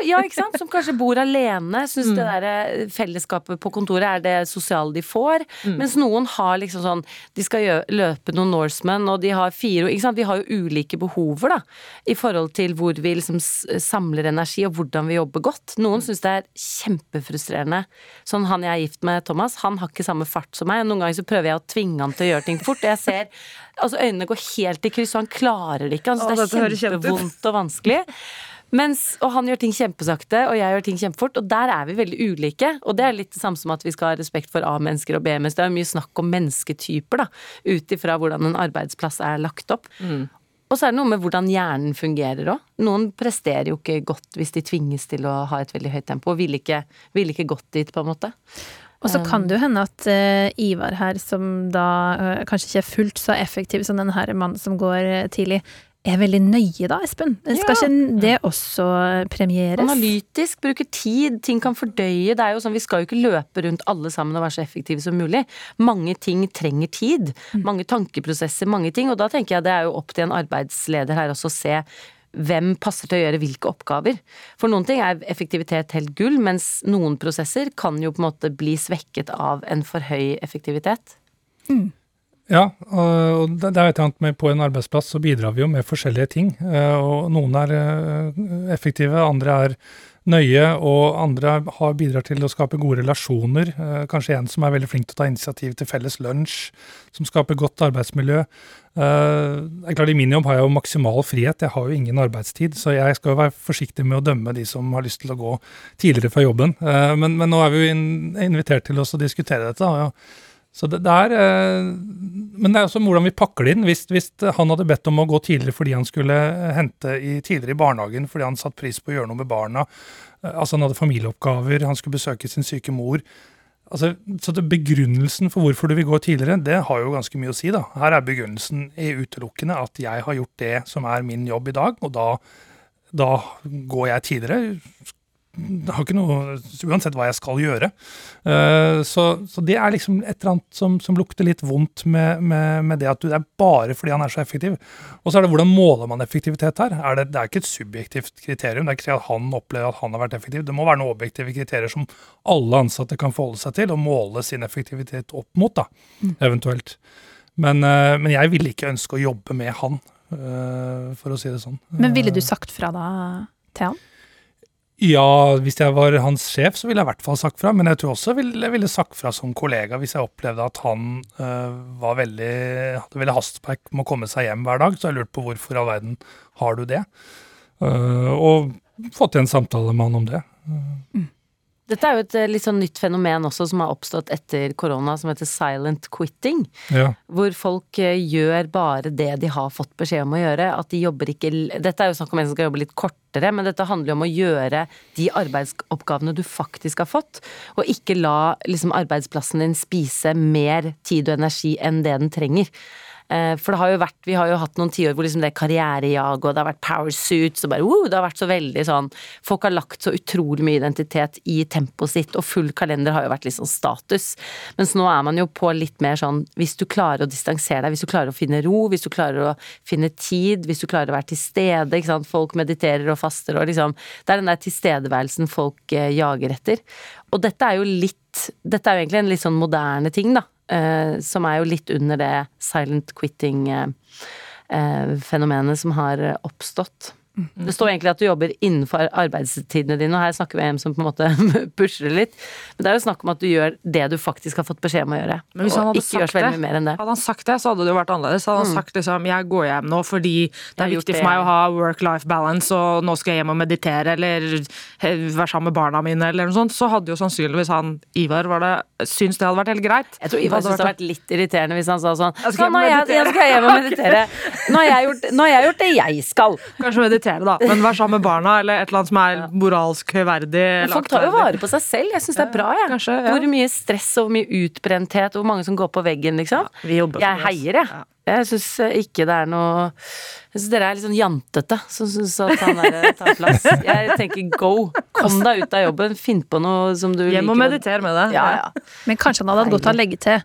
S2: Ja, ikke sant. Som kanskje bor alene. Syns mm. det der fellesskapet på kontoret er det sosiale de får. Mm. Mens noen har liksom sånn De skal løpe noen Norseman, og de har fire ikke sant? Vi har jo ulike behover, da, i forhold til hvor vi liksom samler energi, og hvordan vi jobber godt. Noen syns det er kjempefrustrerende. Sånn han jeg er gift med, Thomas, han har ikke samme fart som meg. Noen ganger så prøver jeg å tvinge han til å gjøre ting fort, jeg ser altså øynene går helt i kryss, og han klarer det ikke. Altså, det er kjempevondt og vanskelig. Mens, og han gjør ting kjempesakte, og jeg gjør ting kjempefort. Og der er vi veldig ulike. Og det er litt det samme som at vi skal ha respekt for A-mennesker og B-mennesker. Det er mye snakk om mennesketyper, da. Ut ifra hvordan en arbeidsplass er lagt opp. Mm. Og så er det noe med hvordan hjernen fungerer òg. Noen presterer jo ikke godt hvis de tvinges til å ha et veldig høyt tempo, og vil ikke, vil ikke gått dit, på en måte.
S3: Og så kan det jo hende at uh, Ivar her, som da uh, kanskje ikke er fullt så effektiv som den her mannen som går uh, tidlig, er veldig nøye da, Espen? Skal ja. ikke det også premieres?
S2: Analytisk, bruke tid, ting kan fordøye. Det er jo sånn, Vi skal jo ikke løpe rundt alle sammen og være så effektive som mulig. Mange ting trenger tid. Mm. Mange tankeprosesser, mange ting. Og da tenker jeg det er jo opp til en arbeidsleder her også å se hvem passer til å gjøre hvilke oppgaver. For noen ting er effektivitet helt gull, mens noen prosesser kan jo på en måte bli svekket av en for høy effektivitet.
S5: Mm. Ja, og det er et eller annet med på en arbeidsplass så bidrar vi jo med forskjellige ting. Eh, og noen er eh, effektive, andre er nøye, og andre har bidrar til å skape gode relasjoner. Eh, kanskje en som er veldig flink til å ta initiativ til felles lunsj, som skaper godt arbeidsmiljø. Det er I min jobb har jeg jo maksimal frihet, jeg har jo ingen arbeidstid. Så jeg skal jo være forsiktig med å dømme de som har lyst til å gå tidligere fra jobben. Men, men nå er vi jo invitert til oss å diskutere dette. og ja, så det, det er, eh, men det er også hvordan vi pakker det inn. Hvis, hvis, han hadde bedt om å gå tidligere fordi han skulle hente i, tidligere i barnehagen fordi han satte pris på å gjøre noe med barna, eh, altså han hadde familieoppgaver, han skulle besøke sin syke mor altså, Så det, begrunnelsen for hvorfor du vil gå tidligere, det har jo ganske mye å si. da. Her er begrunnelsen utelukkende at jeg har gjort det som er min jobb i dag, og da, da går jeg tidligere har ikke noe Uansett hva jeg skal gjøre. Uh, så, så, det er liksom et eller annet som, som lukter litt vondt med, med, med, det at du, det er bare fordi han er så effektiv. Og så er det hvordan måler man effektivitet her? Er det, det, er ikke et subjektivt kriterium. Det er ikke at han opplever at han har vært effektiv. Det må være noen objektive kriterier som alle ansatte kan forholde seg til og måle sin effektivitet opp mot, da, mm. eventuelt. Men, uh, men jeg ville ikke ønske å jobbe med han, uh, for å si det sånn.
S3: Men ville du sagt fra da til han?
S5: Ja, hvis jeg var hans sjef, så ville jeg i hvert fall sagt fra. Men jeg tror også jeg ville, sagt fra som kollega hvis jeg opplevde at han øh, var veldig, hadde veldig hastverk med å komme seg hjem hver dag. Så jeg lurte på hvorfor i all verden har du det? Uh, og fått til en samtale med han om det. Uh.
S2: Dette er jo et eh, litt sånn nytt fenomen også som har oppstått etter korona, som heter silent quitting.
S5: Ja.
S2: Hvor folk eh, gjør bare det de har fått beskjed om å gjøre. At de jobber ikke Dette er jo snakk om en som skal jobbe litt kortere, men dette handler jo om å gjøre de arbeidsoppgavene du faktisk har fått, og ikke la liksom arbeidsplassen din spise mer tid og energi enn det den trenger. Eh, for det har jo vært, vi har jo hatt noen tiår hvor liksom det er karrierejag, og det har vært power suits, og bare wow, det har vært så veldig sånn Folk har lagt så utrolig mye identitet i tempoet sitt, og full kalender har jo vært litt sånn status. Mens nå er man jo på litt mer sånn hvis du klarer å distansere deg, hvis du klarer å finne ro, hvis du klarer å finne tid, hvis du klarer å være til stede, ikke sant. Folk mediterer og faster og liksom Det er den der tilstedeværelsen folk eh, jager etter. Og dette er jo litt Dette er jo egentlig en litt sånn moderne ting, da. Eh, som er jo litt under det silent quitting-fenomenet eh, som har oppstått. Det står egentlig at du jobber innenfor arbeidstidene dine, og her snakker vi om en som på en måte pusher litt. Men det er jo snakk om at du gjør det du faktisk har fått beskjed om å gjøre.
S4: Men hvis han hadde
S2: mer enn det.
S4: Hadde han sagt det, så hadde det jo vært annerledes. Hadde han
S2: Mm.
S4: sagt liksom jeg går hjem nå fordi det er viktig for meg å ha work-life balance, og nå skal jeg hjem og meditere, eller være sammen med barna mine, eller noe sånt, så hadde jo sannsynligvis han Ivar var det, syntes det hadde vært helt greit.
S2: Jeg tror Ivar syntes det hadde
S4: vært-
S2: litt irriterende hvis han sa sånn
S4: 'Nå skal
S2: «Nå, nå har jeg,
S4: meditere.»
S2: jeg skal hjem og meditere. Nå har, jeg gjort, nå har jeg gjort det jeg skal.
S4: Kanskje meditere, da, men vær sammen med barna, eller et eller annet som er moralsk høyverdig.
S2: Folk tar jo vare på seg selv. Jeg syns det er bra, jeg.
S4: Kanskje, ja.
S2: Hvor mye stress og hvor mye utbrenthet, og hvor mange som går på veggen, liksom.
S4: Vi
S2: Jeg heier, jeg. Jeg syns ikke det er noe Jeg syns dere er litt sånn jantete som syns at han der tar plass. Jeg tenker go. Kom deg ut av jobben. Finn på noe som du liker.
S4: Hjem og meditere med det.
S2: Ja, ja.
S3: Men kanskje han hadde hatt godt av å legge til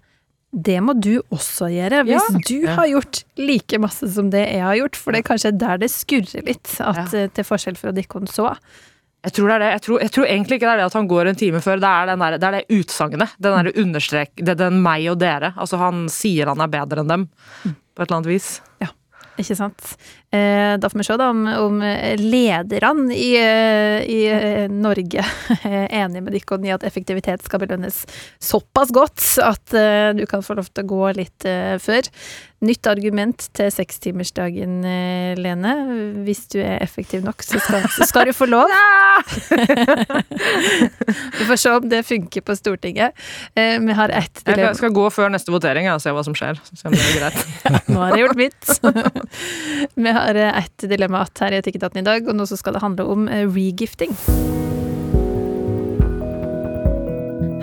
S3: det må du også gjøre, hvis
S2: Ja.
S3: du har gjort like masse som det jeg har gjort. For det er kanskje der det skurrer litt, at, ja. til forskjell fra Dikkon så.
S4: Jeg tror det er det. Jeg tror, jeg tror egentlig ikke det er det at han går en time før. Det er, den der, det, er det utsagnet. Den derre understrek... Det er den meg og dere. Altså, han sier han er bedre enn dem. På et eller annet vis.
S3: Ikke sant? Eh, da får vi se da om, om lederne i, eh, i eh, Norge er enig med dere i at effektivitet skal belønnes såpass godt at du kan få lov til å gå litt før. Nytt argument til sekstimersdagen, eh, Lene. Hvis du er effektiv nok, så skal, så skal du få lov. Vi får se om det funker på Stortinget. Eh, vi har ett
S4: Jeg skal gå før neste votering og se hva som skjer. Se om det er greit.
S3: Nå har jeg gjort mitt. Vi har eh, ett dilemma igjen her i Etikketaten i dag, og nå så skal det handle om regifting.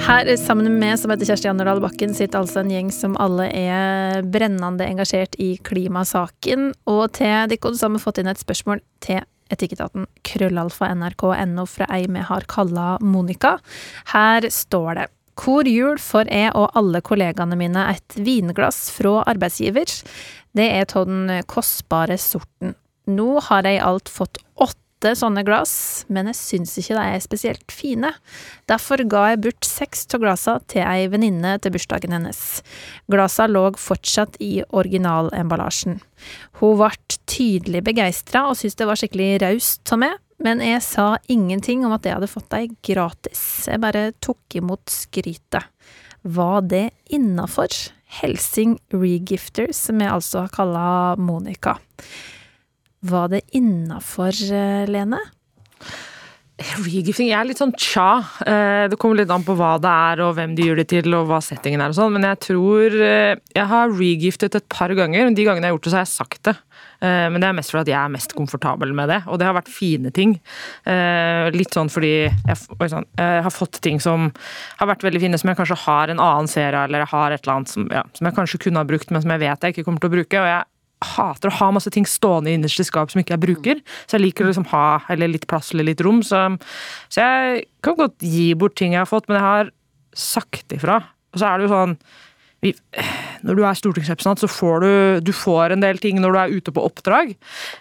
S3: Her sammen med som heter Kjersti Anderdal Bakken, sitter altså en gjeng som alle er brennende engasjert i klimasaken. Og til dere har vi fått inn et spørsmål til Etikketaten, krøllalfa nrk.no fra ei vi har kalla Monica. Her står det hvor jul får jeg og alle kollegaene mine et vinglass fra arbeidsgiver. Det er av den kostbare sorten. Nå har jeg alt fått åtte sånne glass, men jeg syns ikke de er spesielt fine. Derfor ga jeg bort seks av glassene til ei venninne til bursdagen hennes. Glassene lå fortsatt i originalemballasjen. Hun ble tydelig begeistra og syntes det var skikkelig raust av meg, men jeg sa ingenting om at jeg hadde fått dem gratis. Jeg bare tok imot skrytet. Var det innafor? Helsing Regifter, som jeg altså har kalla Monica. Var det innafor, eh, Lene?
S4: Regifting jeg er litt sånn tja. Eh, Det kommer litt an på hva det er, og hvem de gjør det til, og hva settingen er og sånn, men jeg tror eh, Jeg har regiftet et par ganger, og de gangene jeg har gjort det, så har jeg sagt det. Men det er mest fordi jeg er mest komfortabel med det, og det har vært fine ting. Litt sånn fordi jeg, sånn, jeg har fått ting som har vært veldig fine, som jeg kanskje har en annen serie, eller jeg har et eller annet som, ja, som jeg kanskje kunne ha brukt, men som jeg vet jeg ikke kommer til å bruke. og jeg hater å ha masse ting stående i skap som ikke jeg bruker. Så jeg liker å liksom ha eller litt plass eller litt rom. Så, så jeg kan godt gi bort ting jeg har fått, men jeg har sagt ifra. Og så er det jo sånn vi, Når du er stortingsrepresentant, så får du, du får en del ting når du er ute på oppdrag.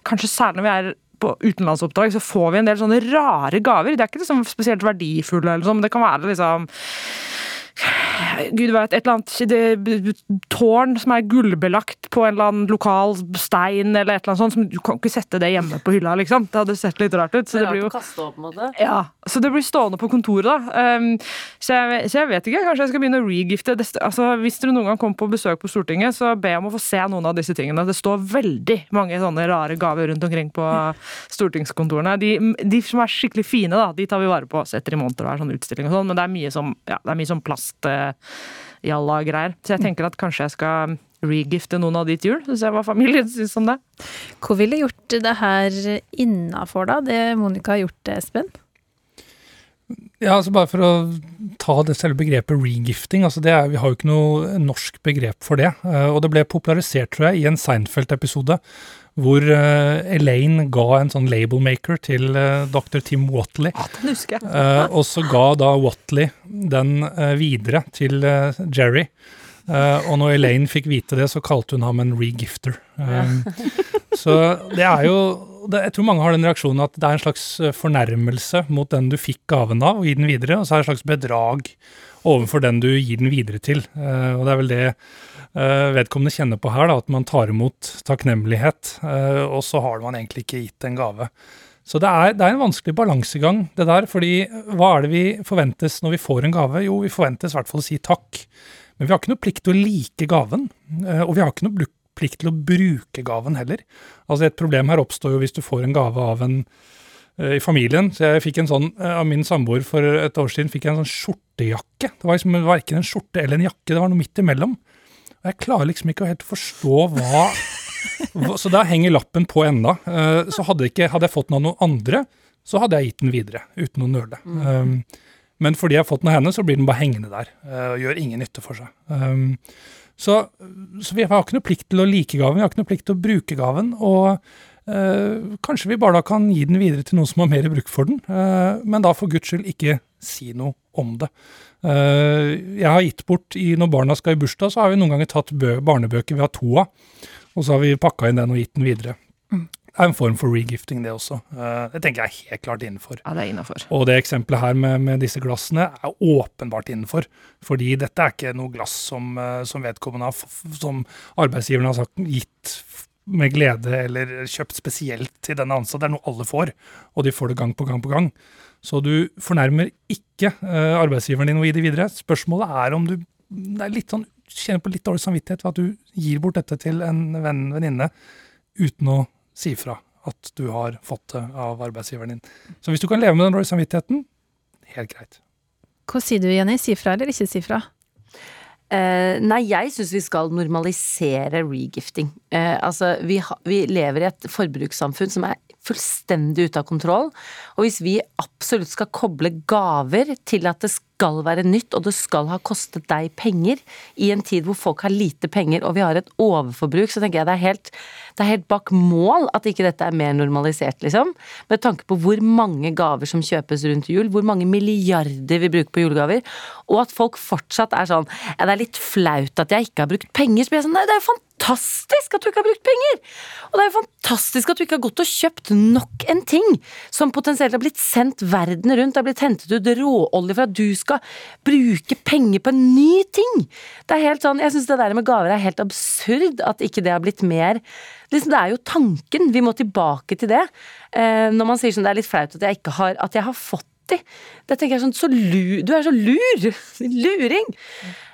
S4: Kanskje særlig når vi er på utenlandsoppdrag, så får vi en del sånne rare gaver. Det er ikke liksom spesielt verdifulle, eller sånn, men det kan være liksom Gud vet, et eller annet tårn som er gullbelagt på en eller annen lokal stein, eller et eller annet sånt. Som, du kan ikke sette det hjemme på hylla, liksom. Det hadde sett litt rart ut. Så det blir jo
S2: opp,
S4: ja, så det blir stående på kontoret, da. Um, så, jeg, så jeg vet ikke. Kanskje jeg skal begynne å regifte. Det, altså, hvis dere noen gang kommer på besøk på Stortinget, så be om å få se noen av disse tingene. Det står veldig mange sånne rare gaver rundt omkring på stortingskontorene. De, de som er skikkelig fine, da, de tar vi vare på. Setter i monter og er sånn utstilling og sånn, men det er mye som, ja, det er mye som plast eh, jalla greier. Så jeg tenker at kanskje jeg skal regifte noen av de til jul, så jeg hva familien syns om det.
S3: Hvor ville gjort det her innafor, da? Det Monica har gjort, Espen?
S5: Ja, altså Bare for å ta det selve begrepet regifting. altså det er, Vi har jo ikke noe norsk begrep for det. Uh, og det ble popularisert, tror jeg, i en Seinfeld-episode hvor uh, Elaine ga en sånn labelmaker til uh, dr. Tim Watley.
S4: Ja, den husker jeg.
S5: og så ga da Watley den videre til Jerry. og når Elaine fikk vite det, så kalte hun ham en regifter. Um, så det er jo det, jeg tror mange har den reaksjonen at det er en slags eh, fornærmelse mot den du fikk gaven av, og gir den videre, og så er det en slags bedrag overfor den du gir den videre til. Uh, og det er vel det uh, vedkommende kjenner på her, da, at man tar imot takknemlighet, og så har man egentlig ikke gitt en gave. Så det er, det er en vanskelig balansegang, det der. fordi hva er det vi forventes når vi får en gave? Jo, vi forventes i hvert fall å si takk. Men vi har ikke noe plikt til å like gaven, og vi har ikke noe plikt til å bruke gaven heller. Altså Et problem her oppstår jo hvis du får en gave av en uh, i familien. Så jeg fikk en sånn, uh, Av min samboer for et år siden fikk jeg en sånn skjortejakke. Det var liksom verken en skjorte eller en jakke, det var noe midt imellom. Og jeg klarer liksom ikke å helt forstå hva, hva Så der henger lappen på enda. Uh, så hadde, ikke, hadde, jeg fått den av noen andre, så hadde jeg gitt den videre, uten å nøle. Mm. Um, men fordi jeg har fått den av henne, så blir den bare hengende der og gjør ingen nytte for seg. Um, så, så, vi har ikke noe plikt til å like gaven, vi har ikke noe plikt til å bruke gaven. Og øh, kanskje vi bare da kan gi den videre til noen som har mer bruk for den, øh, men da for guds skyld ikke si noe om det. Uh, jeg har gitt bort i, Når barna skal i bursdag, så har vi noen ganger tatt barnebøker vi har to av, og så har vi pakka inn den og gitt den videre. Mm er en form for regifting, det også. Eh, det tenker jeg er helt klart innenfor.
S4: Ja, det er innenfor.
S5: Og det eksempelet her med, med, disse glassene er åpenbart innenfor. Fordi dette er ikke noe glass som, eh, som vedkommende har, som arbeidsgiveren har sagt, gitt med glede eller kjøpt spesielt til denne ansatte. Det er noe alle får, og de får det gang på gang på gang. Så du fornærmer ikke uh, arbeidsgiveren din noe i det videre. Spørsmålet er om du det er litt sånn, kjenner på litt dårlig samvittighet ved at du gir bort dette til en venn, venninne uten å si fra at du har fått det av arbeidsgiveren din. Så hvis du kan leve med den dårlige samvittigheten, helt greit.
S3: Hva sier du, Jenny? Si fra eller ikke si fra?
S2: Uh, nei, jeg syns vi skal normalisere regifting. Uh, altså, vi, ha, vi, lever i et forbrukssamfunn som er fullstendig ute av kontroll. Og hvis vi absolutt skal koble gaver til at det skal være nytt, og det skal ha kostet deg penger, i en tid hvor folk har lite penger og vi har et overforbruk, så tenker jeg det er helt, det er helt bak mål at ikke dette er mer normalisert, liksom. Med tanke på hvor mange gaver som kjøpes rundt jul, hvor mange milliarder vi bruker på julegaver, og at folk fortsatt er sånn ja, det er litt flaut at jeg ikke har brukt penger, så blir jeg sånn nei, det er jo fantastisk fantastisk at du ikke har brukt penger! Og det er jo fantastisk at du ikke har gått og kjøpt nok en ting som potensielt har blitt sendt verden rundt, det har blitt hentet ut råolje for at du skal bruke penger på en ny ting! Det er helt sånn, Jeg syns det der med gaver er helt absurd, at ikke det har blitt mer liksom, Det er jo tanken, vi må tilbake til det. Eh, når man sier sånn det er litt flaut at jeg ikke har, at jeg har fått de. Det tenker jeg sånn, så lur, Du er så lur! Luring!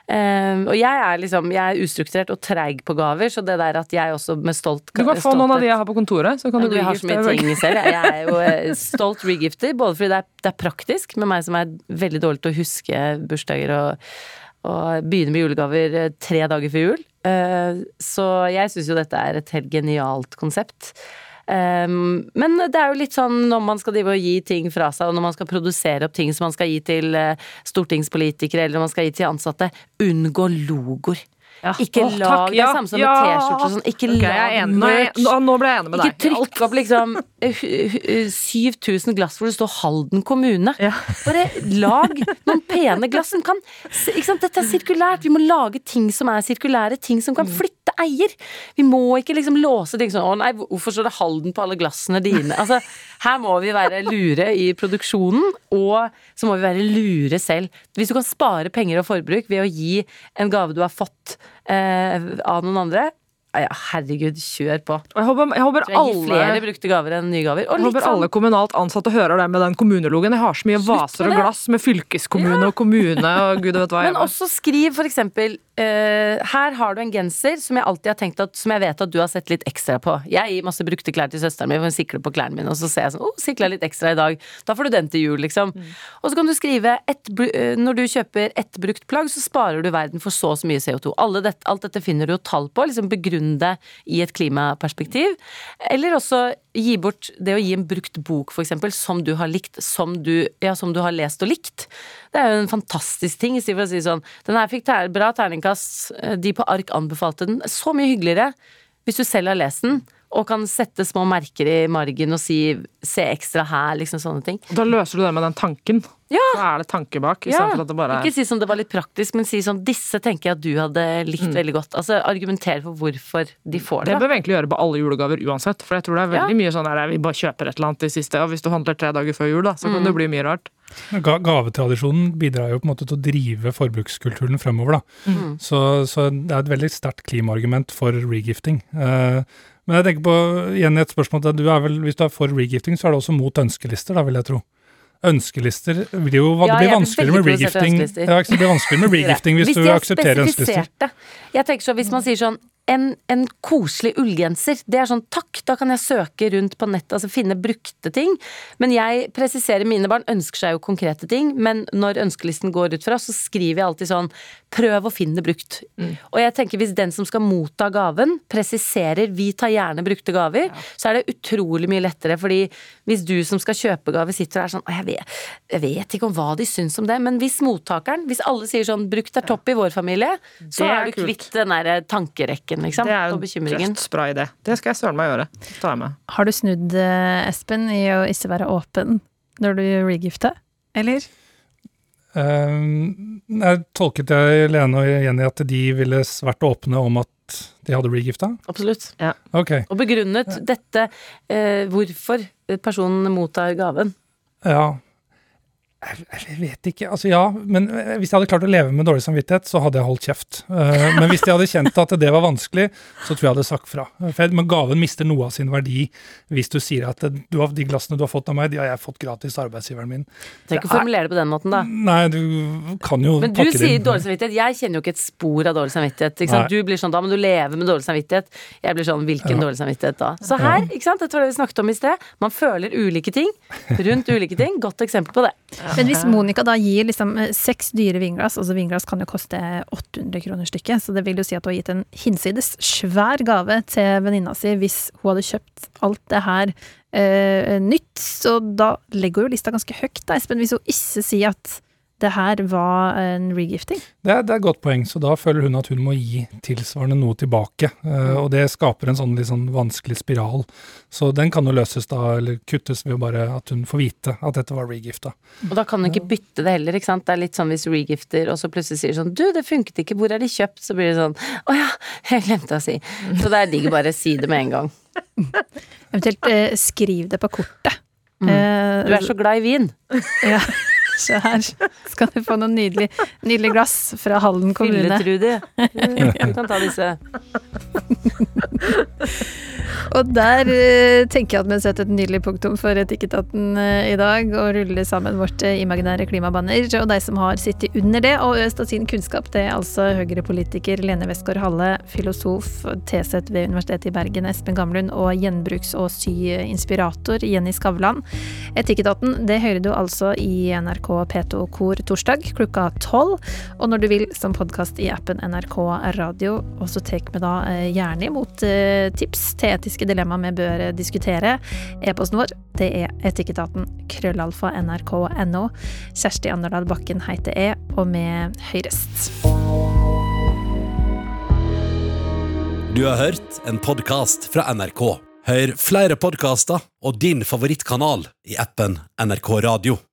S2: Um, og jeg er liksom Jeg er ustrukturert og treig på gaver, så det der at jeg også med stolt
S4: Du kan få noen av de jeg har på kontoret, så kan du
S2: ja, regifte. har så mye ting selv. Jeg er jo eh, stolt regifter, både fordi det er, det er, praktisk med meg som er veldig dårlig til å huske bursdager og, og begynne med julegaver eh, tre dager før jul. Uh, så jeg syns jo dette er et helt genialt konsept. Um, men det er jo litt sånn når man skal drive og gi ting fra seg, og når man skal produsere opp ting som man skal gi til uh, stortingspolitikere eller man skal gi til ansatte, unngå logoer. Ja. Ikke oh, lag det samme som ja. med T-skjorte. sånn. Ikke okay, lag merch.
S4: Nå, nå, ble jeg enig med
S2: deg. Ikke trykk opp liksom 7000 glass hvor det står Halden kommune. Ja. Bare lag noen pene glass som kan ikke sant? Dette er sirkulært. Vi må lage ting som er sirkulære. Ting som kan mm. flytte eier. Vi må ikke liksom låse ting sånn Å nei, hvorfor står det Halden på alle glassene dine? Altså, her må vi være lure i produksjonen, og så må vi være lure selv. Hvis du kan spare penger og forbruk ved å gi en gave du har fått eh, av noen andre, herregud, kjør på.
S4: Jeg håper, jeg håper alle,
S2: flere brukte gaver enn nye gaver.
S4: jeg håper sånn, alle kommunalt ansatte hører det med den kommunelogen. Jeg har så mye vaser og glass med fylkeskommune ja. og kommune og gud vet hva.
S2: Men også skriv for eksempel Uh, her har du en genser som jeg alltid har tenkt at Som jeg vet at du har sett litt ekstra på. Jeg gir masse brukte klær til søsteren min for hun sikler på klærne mine, og så ser jeg sånn Å, oh, sikla litt ekstra i dag. Da får du den til jul, liksom. Mm. Og så kan du skrive et, uh, Når du kjøper ett brukt plagg, så sparer du verden for så og så mye CO2. Dette, alt dette finner du jo tall på. Liksom begrunn begrunn i et klimaperspektiv. Eller også gi bort det å gi en brukt bok, eksempel, som du har likt, som du, ja, som du har lest og likt. Det er jo en fantastisk ting, istedenfor å si sånn Den her fikk bra terningkast, eh, de på ark anbefalte den. Så mye hyggeligere hvis du selv har lest den, og kan sette små merker i margen og si 'se ekstra her', liksom sånne ting.
S4: Da løser du det med den tanken.
S2: Ja.
S4: Så er det tanke bak,
S2: Ja,
S4: istedenfor at det bare er
S2: Ikke si som det var litt praktisk, men si sånn 'disse tenker jeg at du hadde likt
S4: Mm.
S2: veldig godt'. Altså argumentere for hvorfor de får det.
S4: Det bør vi egentlig gjøre på alle julegaver uansett. For jeg tror det er veldig mye sånn der vi bare kjøper et eller annet i siste. Og hvis du handler tre dager før jul, da, så
S2: Mm.
S4: kan det bli mye rart.
S5: Ga gavetradisjonen bidrar jo på en måte til å drive forbrukskulturen fremover. da.
S2: Mm.
S5: Så, så det er et veldig sterkt klimaargument for regifting. Eh, men jeg tenker på igjen et spørsmål at du er vel, Hvis du er for regifting, så er du også mot ønskelister, da vil jeg tro. Ønskelister blir jo
S2: Ja,
S5: Det blir vanskeligere med regifting ja, det blir vanskeligere med regifting hvis, du
S2: er
S5: aksepterer ønskelister.
S2: Jeg tenker så Hvis man sier sånn en, en koselig ullgenser, det er sånn takk, da kan jeg søke rundt på nettet, altså finne brukte ting. Men jeg presiserer, mine barn ønsker seg jo konkrete ting, men når ønskelisten går ut fra, så skriver jeg alltid sånn prøv å finne brukt. Og jeg tenker hvis den som skal motta gaven, presiserer vi tar gjerne brukte gaver, så er det utrolig mye lettere, fordi hvis du som skal kjøpe gave sitter og er sånn jeg vet, jeg vet ikke om hva de syns om det, men hvis mottakeren, hvis alle sier sånn brukt er topp i vår familie, så
S4: Det er
S2: er du kvitt den derre tankerekken, liksom,
S4: Det er
S2: og
S4: jo
S2: bekymringen.
S4: dødsbra idé. Det skal jeg søren meg gjøre. Ta med.
S3: Har du snudd, eh, Espen, i å ikke være åpen når du regifter? Eller?
S5: Um, jeg tolket jeg Lene og Jenny at de ville vært åpne om at de hadde regifta?
S2: Absolutt.
S5: Ok.
S2: Og begrunnet dette, eh, hvorfor personen mottar gaven.
S5: Ja. Jeg, jeg vet ikke. Altså ja, men eh, hvis jeg hadde klart å leve med dårlig samvittighet, så hadde jeg holdt kjeft. Eh, men hvis jeg hadde kjent at det var vanskelig, så tror jeg jeg hadde sagt fra. For jeg- Men gaven mister noe av sin verdi hvis du sier at du har, de glassene du har fått av meg, de har jeg fått gratis av arbeidsgiveren min.
S2: Trenger ikke formulere det på den måten, da.
S5: Nei, du kan jo
S2: Men du sier
S5: inn.
S2: dårlig samvittighet. Jeg kjenner jo ikke et spor av dårlig samvittighet. Du blir sånn, da må du leve med dårlig samvittighet. Jeg blir sånn, hvilken
S5: Ja.
S2: dårlig samvittighet da? Så her, ikke sant, dette var det vi snakket om i sted. Man føler ulike ting rundt ulike ting. Godt eksempel på det.
S3: Men hvis Monica da gir liksom eh, seks dyre vinglass, altså vinglass kan jo koste 800 kroner stykket, så det vil jo si at hun har gitt en hinsides svær gave til venninna si hvis hun hadde kjøpt alt det her eh, nytt, så da legger hun lista ganske høyt, da, Espen, hvis hun ikke sier at det her var en regifting.
S5: Det er, det er et godt poeng, så da føler hun at hun må gi tilsvarende noe tilbake. eh, og det skaper en sånn litt sånn vanskelig spiral. Så den kan jo løses da, eller kuttes ved bare at hun får vite at dette var regifta.
S2: Og da kan hun ikke bytte det heller, ikke sant. Det er litt sånn hvis regifter, og så plutselig sier sånn du, det funket ikke, hvor er de kjøpt? Så blir det sånn å ja, jeg glemte å si. Så det er digg å bare si det med en gang.
S3: Eventuelt eh, skriv det på kortet.
S2: Mm.
S3: Eh,
S2: Du er så glad i vin.
S3: Ja, så her skal du få noen nydelig, nydelig glass fra Halden kommune.
S2: Fylletrude. Du kan ta disse.
S3: Og der uh, tenker jeg at vi setter et nydelig punktum for Etikketaten uh, i dag, og ruller sammen vårt uh, imaginære klimabanner. Og de som har sittet under det og øst av sin kunnskap, det er altså Høyre-politiker Lene Westgård Halle, filosof, tilsett ved Universitetet i Bergen Espen Gamlund, og gjenbruks- og syinspirator Jenny Skavlan. Etikketaten det hører du altså i NRK P2 Kor torsdag klokka tolv, og når du vil som podkast i appen NRK Radio. Og så tar vi da gjerne imot tips til etiske dilemmaer vi bør eh, diskutere. E-posten vår det er etikketaten krøllalfa nrk.no. Kjersti Anderdal Bakken heter jeg, og vi høyrest.
S1: Du har hørt en podkast fra NRK. Hør flere podkaster og din favorittkanal i appen NRK Radio.